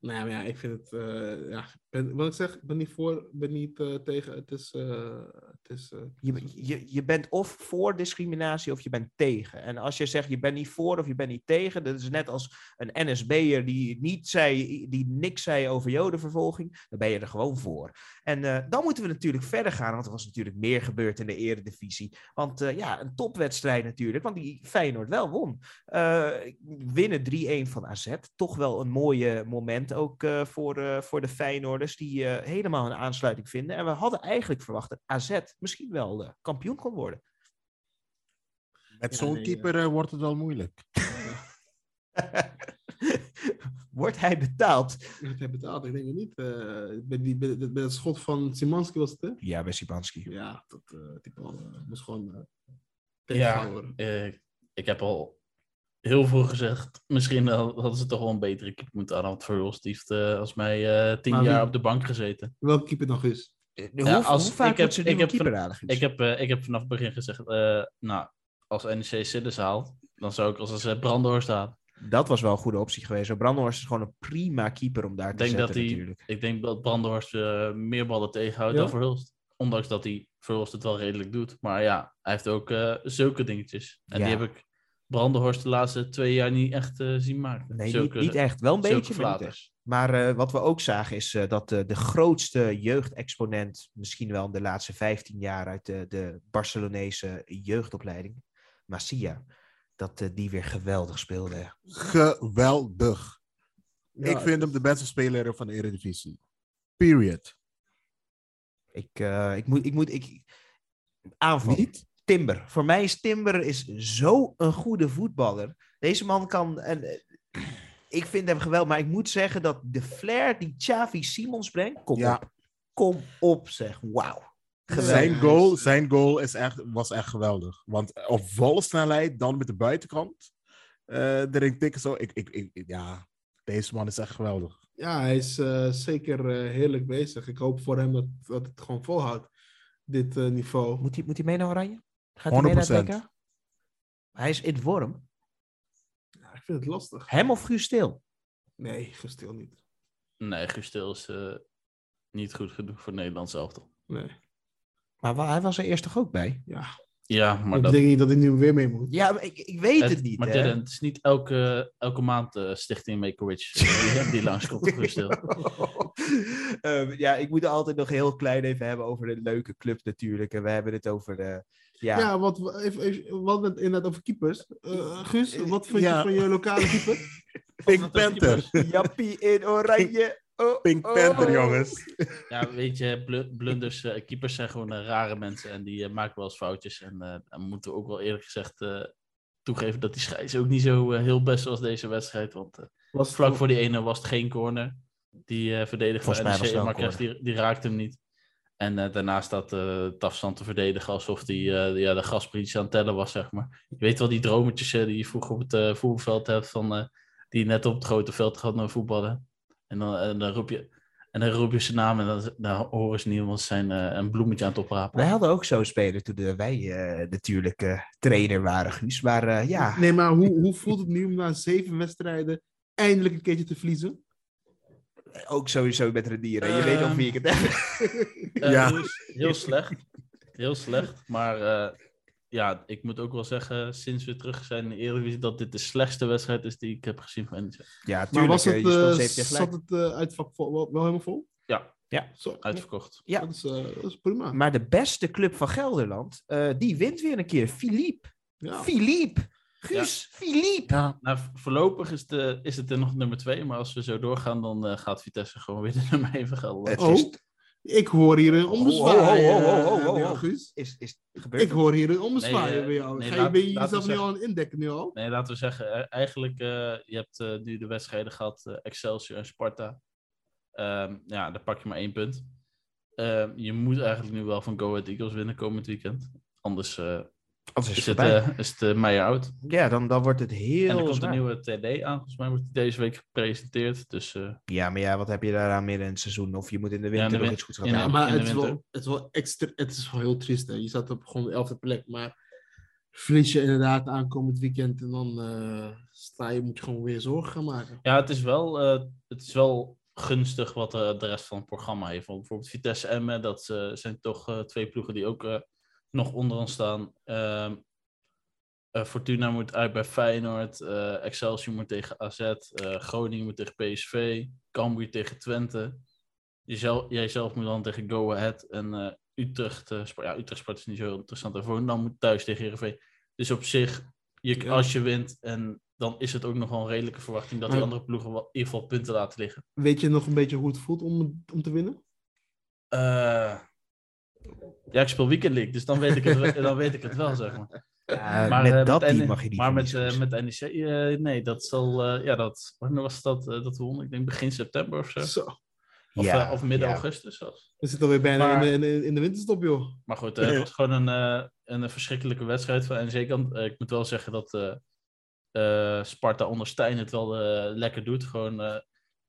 Nou ja, ik vind het, eh, ja, ben, wat ik zeg, ik ben niet voor, ben niet eh, tegen. Het is, eh, is, eh, Je, je, je bent of voor discriminatie of je bent tegen. En als je zegt je bent niet voor of je bent niet tegen, dat is net als een NSB'er die, niet zei, die niks zei over jodenvervolging, dan ben je er gewoon voor. En eh, dan moeten we natuurlijk verder gaan, want er was natuurlijk meer gebeurd in de eredivisie. Want eh, ja, een topwedstrijd natuurlijk, want die Feyenoord wel won. Winnen 3-1 van AZ, toch wel een mooie moment ook voor, voor de Feyenoorders, die helemaal een aansluiting vinden. En we hadden eigenlijk verwacht dat AZ misschien wel eh, kampioen kon worden. Met Ja, zo'n nee, keeper eh, wordt het wel moeilijk. [laughs] Wordt hij betaald? het heb betaald, ik denk het niet. eh bij, die, bij, bij het schot van Simanski was het, hè? Ja, bij Sibanski. Ja, dat, eh die bal eh, moest gewoon eh Ja, tegengehouden worden. eh, ik heb al heel vroeg gezegd, misschien hadden ze toch wel een betere keeper moeten aan. Want Verhulst heeft eh, als mij eh, tien Maar jaar wie- op de bank gezeten. Welke keeper nog is? Hoe, Ja, als- hoe vaak ik heb- ze ik heb keeper van- halen? Ik heb, eh, ik heb vanaf het begin gezegd, eh, nou, als NEC Sillis haalt, dan zou ik als als Brandhorst halen. Dat was wel een goede optie geweest. Brandhorst is gewoon een prima keeper om daar te denk, dat zetten hij, natuurlijk. ik denk dat Brandhorst meer ballen tegenhoudt Ja? dan Verhulst. Ondanks dat hij Verhulst het wel redelijk doet. Maar ja, hij heeft ook zulke dingetjes. En Ja. die heb ik Brandhorst de laatste twee jaar niet echt zien maken. Nee, zulke, niet, niet echt. Wel een beetje, maar eh, wat we ook zagen is eh, dat eh, de grootste jeugdexponent, misschien wel in de laatste 15 jaar uit de, de Barcelonese jeugdopleiding, Masia, dat die weer geweldig speelde. Geweldig. Ja, ik vind hem de beste speler van de Eredivisie. Period. Ik, ik moet, ik moet, ik, aanval. Niet? Timber. Voor mij is Timber is zo een goede voetballer. Deze man kan, en, ik vind hem geweldig, maar ik moet zeggen dat de flair die Xavi Simons brengt, kom Ja. op. Kom op zeg, wauw. Geweldig. Zijn goal, zijn goal is echt, was echt geweldig. Want op volle snelheid, dan met de buitenkant. eh erin tikken zo. Ik, ik, ik, ja, deze man is echt geweldig. Ja, hij is eh, zeker eh, heerlijk bezig. Ik hoop voor hem dat, dat het gewoon volhoudt, dit eh, niveau. Moet hij, moet hij mee naar Oranje? Gaat hij mee naar 100%. het WK? Hij is in vorm. Vind het lastig. Hem of Guus Stil? Nee, gestil niet. Nee, Guus is eh, niet goed genoeg voor Nederland zelf toch? Nee. Maar hij was er eerst toch ook bij? Ja, Ja, maar ik dat... denk niet dat ik nu weer mee moet. Ja, maar ik, ik weet het, niet. maar hè. Dylan, het is niet elke, elke maand eh, Stichting Make-A-Wish eh, die, die langskomt, Guus [laughs] [laughs] Ehm, ja, ik moet het altijd nog heel klein even hebben over een leuke club natuurlijk. En we hebben het over de... Ja, Ja, wat, even, even, wat met inderdaad over keepers. Eh, Guus, wat vind Ja. je van je lokale keeper? [laughs] Pink Panther. Jappie in oranje. Oh, Pink oh. Panther, jongens. Ja, weet je, blu- blunders, eh, keepers zijn gewoon eh, rare mensen en die eh, maken wel eens foutjes. En eh, dan moeten we ook wel eerlijk gezegd eh, toegeven dat die scheids ook niet zo eh, heel best was deze wedstrijd. Want eh, Was vlak voor die ene was het geen corner. Die eh mij van NEC, Marquez, die, die raakte hem niet. En eh, daarna staat eh Tafsan te verdedigen alsof hij eh, ja, de gasprietje aan het tellen was, zeg maar. Je weet wel die drometjes die je vroeger op het eh, voetbalveld hebt, van, eh, die je net op het grote veld gaat naar voetballen. En dan, en dan roep je... En dan roep je zijn naam en dan, dan horen ze niet, want ze zijn eh, een bloemetje aan het oprapen. Wij hadden ook zo'n speler toen wij eh, natuurlijk trainer waren, Guus. Maar eh, ja, Nee, maar hoe, hoe voelt het nu om na zeven wedstrijden eindelijk een keertje te verliezen? Ook sowieso met Renieren. Je weet nog Ehm, wie ik het heb. Eh, Ja. heel, heel slecht. Heel slecht. Maar eh, ja, ik moet ook wel zeggen, sinds we terug zijn in de Eredivisie, dat dit de slechtste wedstrijd is die ik heb gezien van NEC. Ja, Maar tuurlijk. was het, eh, gelijk. zat het eh, uitvak vol, wel, wel helemaal vol? Ja, Zo, uitverkocht. Ja. Dat, is, eh, dat is prima. Maar de beste club van Gelderland, eh, die wint weer een keer. Philippe. Ja. Philippe. Guus, Philippe. Ja, Nou, v- voorlopig is, de, is het er nog nummer twee, maar als we zo doorgaan, dan eh, gaat Vitesse gewoon weer de nummer 1 van Gelderland. Het Oh, is- ik hoor hier een ommezwaai. Ho, ho, ho, ho, eh, ho. Guus. Is, is gebeurd. Ik hoor hier een ommezwaai Nee, eh, bij jou. nee, Ga je, laat- ben je jezelf nu al aan het indekken nu al? Nee, laten we zeggen, eigenlijk, eh, je hebt eh, nu de wedstrijden gehad, eh, Excelsior en Sparta. Ehm, ja, daar pak je maar één punt. Ehm, je moet eigenlijk nu wel van Go Ahead Eagles winnen komend weekend. Anders eh, Anders is is het het, voorbij. eh, is het eh, Meijer out. ja, dan, dan wordt het heel En er komt een nieuwe TD aan. Volgens mij wordt die deze week gepresenteerd. Dus eh, Ja, maar ja, wat heb je daaraan midden in het seizoen? Of je moet in de winter de nog win- iets goeds gaan doen. Ja, maar het is, wel, het is wel extra. Het is wel heel triest. Hè. Je staat op gewoon de elfde plek. Maar verlies je inderdaad aankomend weekend. En dan eh, sta je, moet je gewoon weer zorgen gaan maken. ja, het is wel, eh, het is wel gunstig wat de rest van het programma heeft. Want bijvoorbeeld Vitesse en Emmen, dat eh, zijn toch eh, twee ploegen die ook eh, nog onder ons staan. Ehm, eh, Fortuna moet uit bij Feyenoord. eh, Excelsior moet tegen AZ. eh, Groningen moet tegen PSV. Cambuur tegen Twente. Jezelf, jijzelf moet dan tegen Go Ahead. En Utrecht, ja, Utrecht Sport is niet zo heel interessant. En Volendam moet thuis tegen Heerenveen. Dus op zich, je, Ja. als je wint, en dan is het ook nog wel een redelijke verwachting dat die andere ploegen wel in ieder geval punten laten liggen. Weet je nog een beetje hoe het voelt om, om te winnen? Ja, ik speel Weekend League, dus dan weet ik het, wel- dan weet ik het wel, zeg maar. Ja, Maar, met eh, dat met team N- mag je niet Maar met, eh, met NEC, eh, nee, dat zal, eh, ja, dat, wanneer was dat, eh, dat wonnen? Ik denk begin september of zo. Zo. Of, Ja, of midden ja. augustus zelfs. We zitten alweer bijna Maar- in, de, in, de, in de winterstop, joh. Maar goed, eh, het was gewoon een, eh, een verschrikkelijke wedstrijd van NEC-kant. Eh, ik moet wel zeggen dat eh, eh, Sparta onder Stijn het wel lekker doet. Gewoon, eh,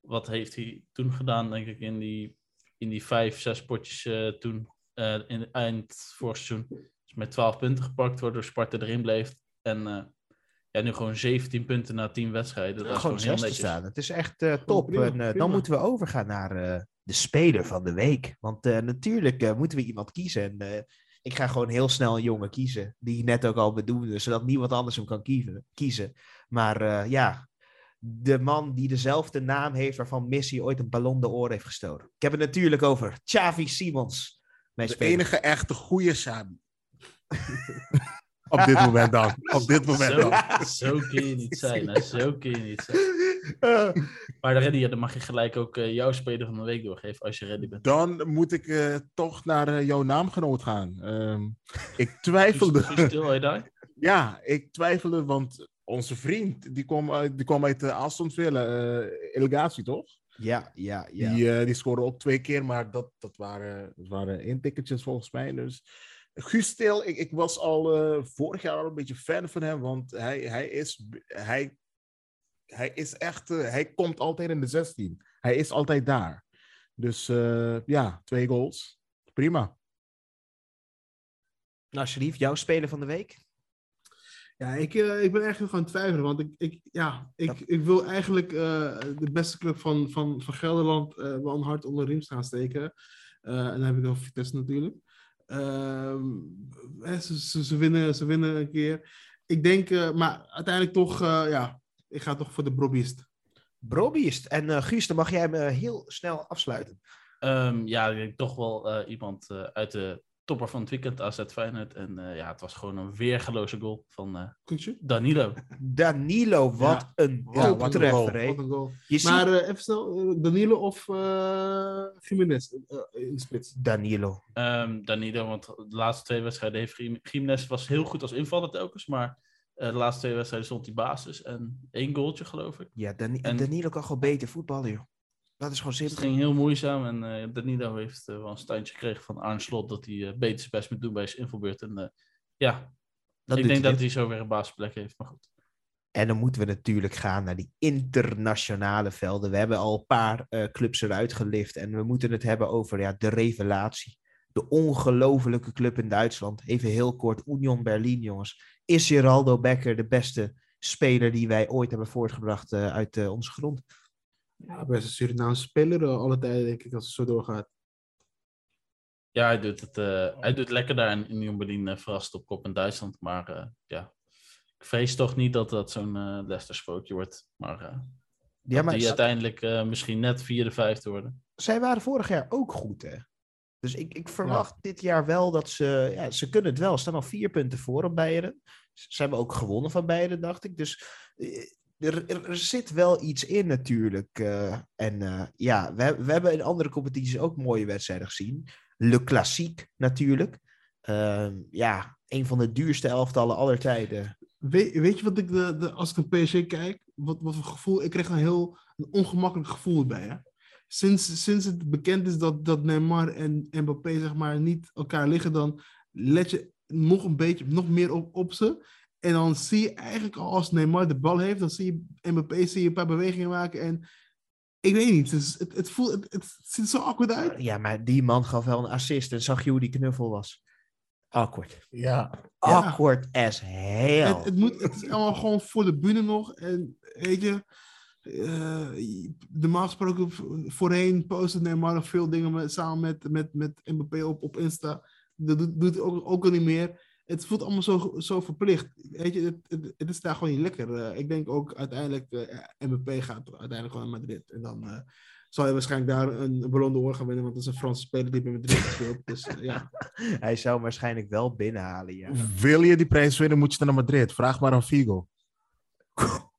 wat heeft hij toen gedaan, denk ik, in die, in die vijf, zes potjes eh, toen eh, in het eind vorig seizoen. Dus met 12 punten gepakt, waardoor Sparta erin bleef. En eh, ja, nu gewoon 17 punten na 10 wedstrijden. Dat is gewoon gewoon heel netjes. staan. Het is echt eh, top. prima, en, eh, prima. dan moeten we overgaan naar eh, de speler van de week. Want eh, natuurlijk eh, moeten we iemand kiezen. En eh, ik ga gewoon heel snel een jongen kiezen. Die net ook al bedoelde. Zodat niemand anders hem kan kiezen. kiezen. Maar eh, ja, de man die dezelfde naam heeft waarvan Messi ooit een ballon de oor heeft gestolen. Ik heb het natuurlijk over Xavi Simons. Mijn de speler. enige echte goede Sabi. [laughs] Op dit moment dan. Op dit moment Zo, dan. zo kun je niet zijn, hè? Zo kun je niet zijn. [laughs] Maar Reddy, ja, dan mag je gelijk ook eh, jouw speler van de week doorgeven als je ready bent. Dan moet ik eh, toch naar eh, jouw naamgenoot gaan. Ehm, ik [laughs] twijfelde. Daar? Ja, ik twijfelde, want onze vriend, die kwam uit, die kwam uit uh, Aston Villa, eh Elegatie, toch? Ja, ja, ja. Die, eh, die scoorde ook twee keer, maar dat, dat, waren, dat waren intikketjes volgens mij. Dus Guus Stil, ik, ik was al eh, vorig jaar al een beetje fan van hem, want hij, hij, is, hij, hij is echt, eh, hij komt altijd in de 16. Hij is altijd daar. Dus eh, ja, twee goals. Prima. Nou, Sharif, jouw speler van de week? Ja, ik, eh, ik ben echt nog aan het twijfelen. Want ik, ik, ja, ik, ik wil eigenlijk eh, de beste club van, van, van Gelderland eh, wel een hart onder de riem gaan steken. Eh, en dan heb ik over Vitesse natuurlijk. Ehm, eh, ze, ze, ze winnen, ze winnen een keer. Ik denk, eh, maar uiteindelijk toch, eh, ja, ik ga toch voor de Brobbiest. Brobiest. En eh Guus, dan mag jij hem heel snel afsluiten. Ehm, ja, ik denk toch wel eh, iemand uit de topper van het weekend, AZ Feyenoord. En eh, ja, het was gewoon een weergeloze goal van eh? Danilo. [laughs] Danilo, wat Ja. een Ja, wat een goal. hè? Wat een goal. Je ziet Maar eh, even snel, Danilo of eh Jiménez in de spits? Danilo. Ehm, Danilo, want de laatste twee wedstrijden heeft Gimenez was heel goed als invaller telkens. Maar eh, de laatste twee wedstrijden stond hij basis. En één goaltje, geloof ik. Ja, Dan En- Danilo kan gewoon beter voetballen, joh. Dat is gewoon Dus het ging heel moeizaam. En eh, Danilo heeft eh, wel een standje gekregen van Arne Slot. Dat hij eh, beter zijn best moet doen bij zijn invalbeurt. En ja, Dat ik doet denk dat hij zo weer een basisplek heeft. Maar goed. En dan moeten we natuurlijk gaan naar die internationale velden. We hebben al een paar clubs eruit gelift. En we moeten het hebben over ja, de revelatie. De ongelofelijke club in Duitsland. Even heel kort, Union Berlin, jongens. Is Geraldo Becker de beste speler die wij ooit hebben voortgebracht uit onze grond? Ja, best een Surinaamse speler eh, alle tijden, denk ik, als het zo doorgaat. Ja, hij doet het, eh, hij doet het lekker daar in Union Berlin. eh, verrast op kop in Duitsland. Maar eh, ja, ik vrees toch niet dat dat zo'n eh Leicester spookje wordt. Maar eh, Ja, dat maar die uiteindelijk eh, misschien net vierde, vijfde worden. zij waren vorig jaar ook goed, hè? Dus ik, ik verwacht dit jaar wel dat ze... Ja, ze kunnen het wel. Ze staan al vier punten voor op Bayern. Ze hebben ook gewonnen van Bayern, dacht ik. Dus er, er, zit wel iets in natuurlijk. eh. en eh, ja, we, we hebben in andere competities ook mooie wedstrijden gezien. Le Classique natuurlijk. Ehm, ja, een van de duurste elftallen aller tijden. Weet, je wat ik, de, de, als ik een PSG kijk, wat, wat voor gevoel, ik kreeg een heel een ongemakkelijk gevoel erbij. Hè? Sinds, sinds het bekend is dat, dat Neymar en Mbappé zeg maar niet elkaar liggen, dan let je nog een beetje, nog meer op, op ze. En dan zie je eigenlijk al als Neymar de bal heeft, dan zie je Mbappé zie je een paar bewegingen maken en ik weet niet, het, het, het, voelt, het, het ziet er zo awkward uit. Ja, maar die man gaf wel een assist. En zag je hoe die knuffel was? Awkward. Ja, Awkward as hell. Het, het, moet, het is allemaal gewoon voor de bühne nog. En weet je, eh, normaal gesproken voorheen postte Neymar nog veel dingen met, samen met, met, met Mbappé op, op Insta. Dat doet, doet hij ook, ook al niet meer. Het voelt allemaal zo, zo verplicht. Weet je, het, het, het is daar gewoon niet lekker. Eh, ik denk ook uiteindelijk, eh Mbappé gaat uiteindelijk gewoon naar Madrid. En dan eh, zal hij waarschijnlijk daar een, Ballon d'Or gaan winnen, want dat is een Franse speler die bij Madrid speelt. Dus ja. [laughs] Hij zou hem waarschijnlijk wel binnenhalen, ja. wil je die prijs winnen, moet je naar Madrid. Vraag maar aan Figo. [laughs]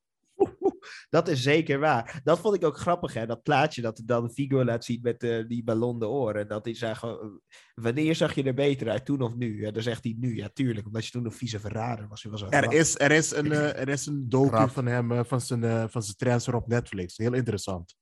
Dat is zeker waar. Dat vond ik ook grappig, hè? Dat plaatje dat dan Figo laat zien met eh, die ballon de oren. Dat hij zag, eh, wanneer zag je er beter uit, toen of nu? Ja, dan zegt hij nu, ja, tuurlijk. Omdat je toen een vieze verrader was. Hij was Er is, er is een, eh, er is een docu van hem, eh, van zijn, eh, van zijn transfer op Netflix. Heel interessant.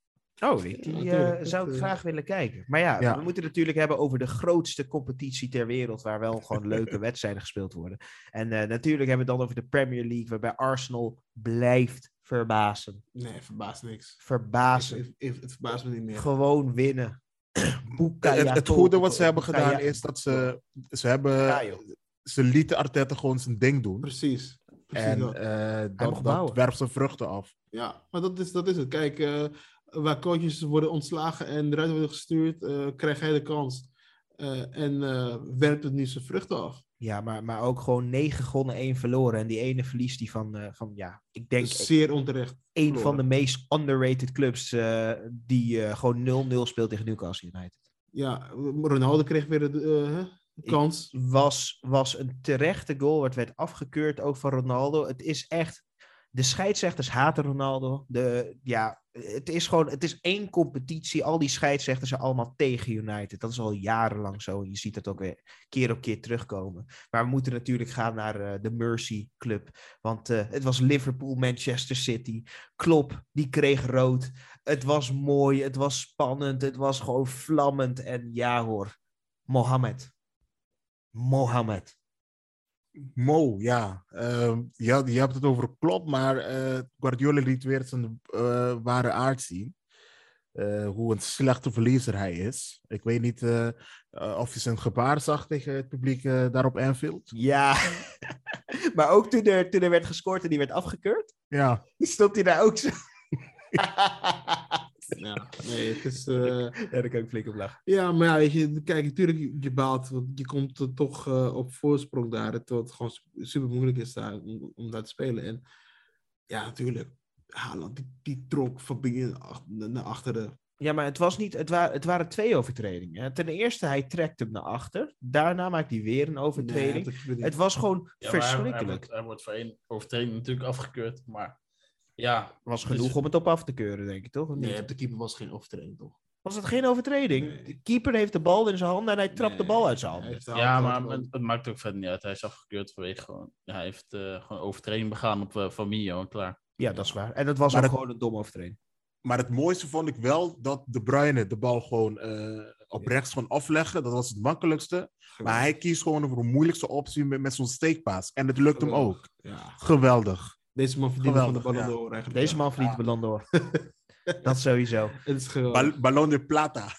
Oh, die, eh, zou ik graag willen kijken. Maar ja, Ja. we moeten het natuurlijk hebben over de grootste competitie ter wereld, waar wel gewoon [laughs] leuke wedstrijden gespeeld worden. En eh, natuurlijk hebben we het dan over de Premier League, waarbij Arsenal blijft verbazen. Nee, verbaast niks. Verbazen. Het, het, het verbaast me niet meer. Gewoon winnen. [clears throat] Het, het goede wat ze hebben gedaan is dat ze, ze hebben, ze lieten Arteta gewoon zijn ding doen. Precies. Precies En dat. eh, dat, werpt zijn vruchten af. Ja, maar dat is, dat is het. Kijk, eh, waar coaches worden ontslagen en eruit worden gestuurd, eh krijgt hij de kans. En werpt het nu zijn vruchten af. Ja, maar, maar ook gewoon negen gewonnen, één verloren. En die ene verliest die van, eh, van ja, ik denk Zeer onterecht. een verloren. van de meest underrated clubs eh, die eh, gewoon 0-0 speelt tegen Newcastle United. Ja, Ronaldo kreeg weer de kans. Was, was een terechte goal, het werd afgekeurd ook van Ronaldo. Het is echt, de scheidsrechters haten Ronaldo. De, ja, het is gewoon, het is één competitie. Al die scheidsrechters zijn allemaal tegen United. Dat is al jarenlang zo. En je ziet het ook weer keer op keer terugkomen. Maar we moeten natuurlijk gaan naar eh, de Mercy Club. Want eh, het was Liverpool, Manchester City. Klopp, die kreeg rood. Het was mooi, het was spannend, het was gewoon vlammend. En ja hoor, Mohammed. Mohammed. Mo, ja. Ehm, ja. Je hebt het over Klopp, maar eh, Guardiola liet weer zijn eh, ware aard zien. eh, hoe een slechte verliezer hij is. Ik weet niet of je zijn gebaar zag tegen het publiek daar op Anfield. Ja, [laughs] maar ook toen er, toen er werd gescoord en die werd afgekeurd, Ja, [laughs] stond hij daar ook zo. [laughs] Ja, nee, het is... eh, ja, daar kan ik flink op lachen. Ja, maar ja, weet je, kijk, natuurlijk, je baalt, want je komt er toch eh, op voorsprong daar, terwijl het gewoon super moeilijk is daar om, om daar te spelen. En ja, natuurlijk, Haaland, die, die trok van begin ach- naar achteren. Ja, maar het, was niet, het, wa het waren twee overtredingen. Ten eerste, hij trekt hem naar achter. Daarna maakt hij weer een overtreding. Nee, het was gewoon Ja, maar hij- Hij, verschrikkelijk. wordt, hij wordt voor één overtreding natuurlijk afgekeurd. Maar ja, was dus- genoeg om het op af te keuren, denk ik, toch? Nee, de keeper was geen overtreding, toch? Was het geen overtreding? Nee. De keeper heeft de bal in zijn handen en hij trapt de bal uit zijn handen. de ja hand maar het, het maakt ook verder niet uit. Hij is afgekeurd vanwege gewoon... Hij heeft eh, gewoon overtreding begaan op uh, Famio en klaar. Ja, dat is waar. En het was Maar ook het- gewoon een domme overtreding. maar het mooiste vond ik wel dat De Bruyne de bal gewoon eh, op rechts kon afleggen. Dat was het makkelijkste. Maar hij kiest gewoon voor de moeilijkste optie met, met zo'n steekpaas. En het lukt hem ook. Ja, Geweldig. Deze man verdient van de door eigenlijk. Deze man verdient de ballon door. [laughs] dat sowieso. Het is. Bal- Ballon de Plata. [laughs]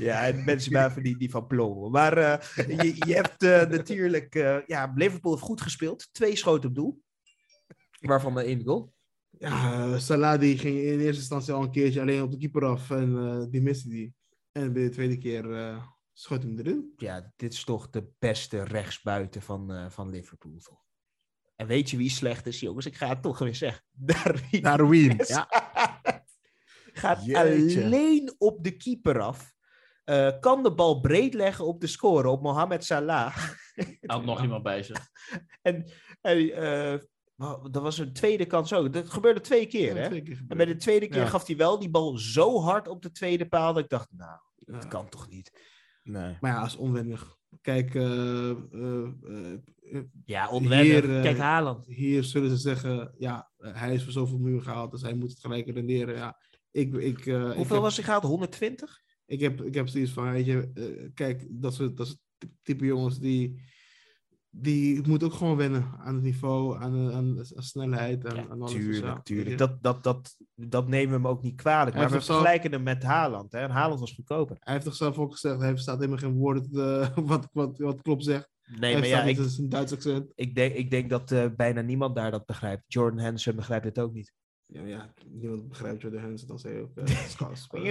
Ja, en mensen blijven die, die van plomen. Maar eh, je, je hebt eh, natuurlijk... eh, ja, Liverpool heeft goed gespeeld. Twee schoten op doel. Waarvan maar één goal. Ja, Salah die ging in eerste instantie al een keertje alleen op de keeper af en eh, die miste die. En bij de tweede keer eh schoot hem erin. Ja, dit is toch de beste rechtsbuiten van, eh, van Liverpool, toch? En weet je wie slecht is, jongens? Ik ga het toch weer zeggen. [laughs] Darwin Darwin. Yes. Ja. [laughs] Gaat Jeetje. alleen op de keeper af. Eh, kan de bal breed leggen op de score, op Mohamed Salah. [laughs] Hij had nog iemand bij zich. en hij, eh, dat was een tweede kans ook. Dat gebeurde twee keer, Ja, hè? twee keer En bij de tweede keer Ja. gaf hij wel die bal zo hard op de tweede paal dat ik dacht, nou, Ja. dat kan toch niet? Nee. Maar ja, is onwennig. Kijk, eh, eh, eh, Ja, onwennig. Hier, Kijk, Haaland. hier zullen ze zeggen, ja, hij is voor zoveel miljoen gehaald, dus hij moet het gelijk renderen. Ja, ik, ik, eh, ik Hoeveel heb, was hij gehaald? 120? ik heb, ik heb zoiets van, weet je, eh, kijk, dat soort, dat soort type jongens die, die moeten ook gewoon wennen aan het niveau, aan, de- aan, aan snelheid. Aan, Ja, aan alles. Tuurlijk, tuurlijk. Dat, dat, dat, dat nemen we hem ook niet kwalijk. Hij Maar we vergelijken hem met Haaland. Hè? En Haaland was goedkoper. Hij heeft toch zelf ook gezegd, hij verstaat helemaal geen woorden eh, [laughs] wat, wat, wat Klopp zegt. Nee, hij maar ja, ik, een Duits accent. ik, denk, ik denk dat eh, bijna niemand daar dat begrijpt. Jordan Henderson begrijpt het ook niet. Ja, ja, niemand begrijpt Jordan Henderson [laughs] als hij ook uh, Scots speelt.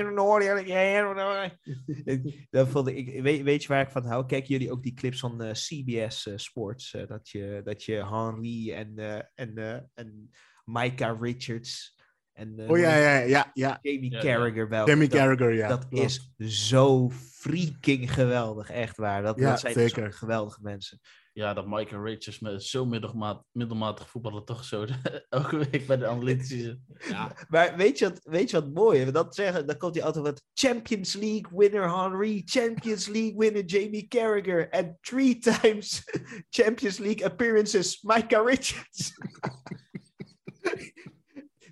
Dat vond ik, weet, weet je waar ik van hou? Kijken jullie ook die clips van eh, CBS eh, Sports? eh, dat, je, dat je Henry en, eh, en, eh, en Micah Richards en eh, Oh ja, ja, ja. ja. Jamie Ja, ja. Carragher wel. Demi dat, Carragher, ja. dat klopt. is zo freaking geweldig, echt waar. Dat, Ja, dat zijn zeker. zo'n geweldige mensen. Ja, dat Michael Richards met zo middelmaat, middelmatig voetballen toch zo de- [laughs] elke week bij de analytici zit. Ja, Maar weet je wat, weet je wat mooi is? Dat zeggen, dan komt hij altijd wat Champions League winner Henry, Champions League winner Jamie Carragher en three times [laughs] Champions League appearances Micah Richards. [laughs]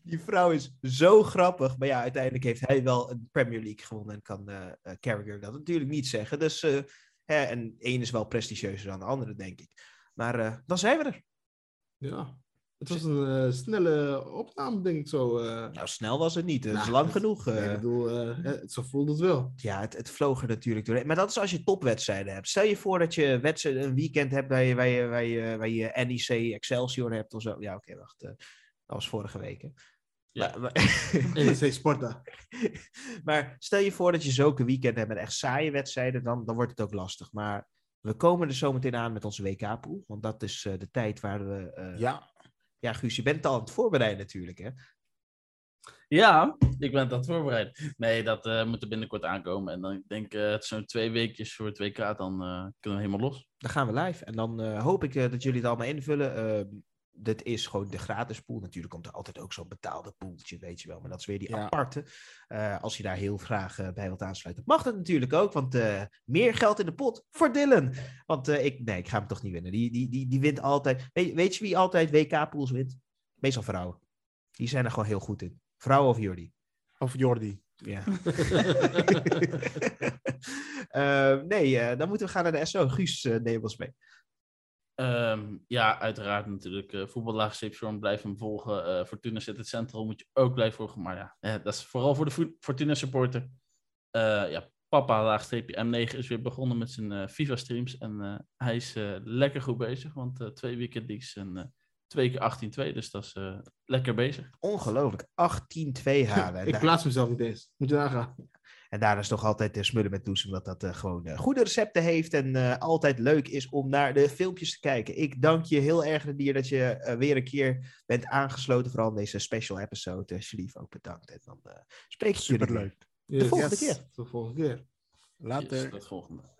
Die vrouw is zo grappig. Maar ja, uiteindelijk heeft hij wel een Premier League gewonnen en kan eh eh, Carragher dat natuurlijk niet zeggen. Dus, eh, hè, en één is wel prestigieuzer dan de andere, denk ik. Maar eh, dan zijn we er. ja. Het was een eh, snelle opname, denk ik zo. eh. Nou, snel was het niet. Het is Nou, lang genoeg. Nee, ik bedoel, het, zo voelde het wel. Ja, het, het vloog er natuurlijk doorheen. Maar dat is als je topwedstrijden hebt. Stel je voor dat je wedstrijd, een weekend hebt waar je, waar, je, waar, je, waar je NEC Excelsior hebt of zo. Ja, oké, wacht. dat was vorige week. hè. Ja. Maar, maar, [laughs] [laughs] maar stel je voor dat je zulke weekenden hebt met echt saaie wedstrijden, dan, dan wordt het ook lastig. Maar we komen er zo meteen aan met onze WK-pool. Want dat is eh, de tijd waar we... eh, ja. Ja, Guus, je bent al aan het voorbereiden natuurlijk, hè? Ja, ik ben dat voorbereid. Nee, dat eh, moet er binnenkort aankomen. En dan ik denk ik het zo'n twee weekjes voor het WK, dan eh, kunnen we helemaal los. Dan gaan we live. En dan eh, hoop ik eh, dat jullie het allemaal invullen. Dit is gewoon de gratis pool. Natuurlijk komt er altijd ook zo'n betaalde poeltje, weet je wel. Maar dat is weer die Ja. aparte. Eh, als je daar heel graag eh, bij wilt aansluiten, mag dat natuurlijk ook. Want eh, meer geld in de pot voor Dylan. Want ik, nee, ik ga hem toch niet winnen. Die, die, die, die wint altijd. Weet, weet je wie altijd WK-pools wint? Meestal vrouwen. Die zijn er gewoon heel goed in. Vrouwen of Jordi. of Jordi. Ja. [laughs] Nee, dan moeten we gaan naar de SO. Guus, neem ons mee. Ehm, ja, uiteraard natuurlijk. Uh, voetballaagstreepstorm blijf hem volgen. Uh, Fortuna zit het centrum, moet je ook blijven volgen. Maar ja, eh, dat is vooral voor de Fortuna supporter. ja, papa laagstreepje M9 is weer begonnen met zijn FIFA streams. En hij is lekker goed bezig, want twee weekend leagues en twee keer 18-2. Dus dat is lekker bezig. Ongelooflijk, 18-2 [laughs] halen. Ik plaats mezelf niet eens. Moet je nagaan. En daar is toch altijd de smullen met Toes, omdat dat uh, gewoon uh, goede recepten heeft en uh, altijd leuk is om naar de filmpjes te kijken. Ik dank je heel erg, Dier, dat je weer een keer bent aangesloten, vooral in deze special episode. Sharif ook bedankt. En dan spreek ik jullie leuk. De volgende yes. keer. De volgende keer. Later. Yes, tot volgende.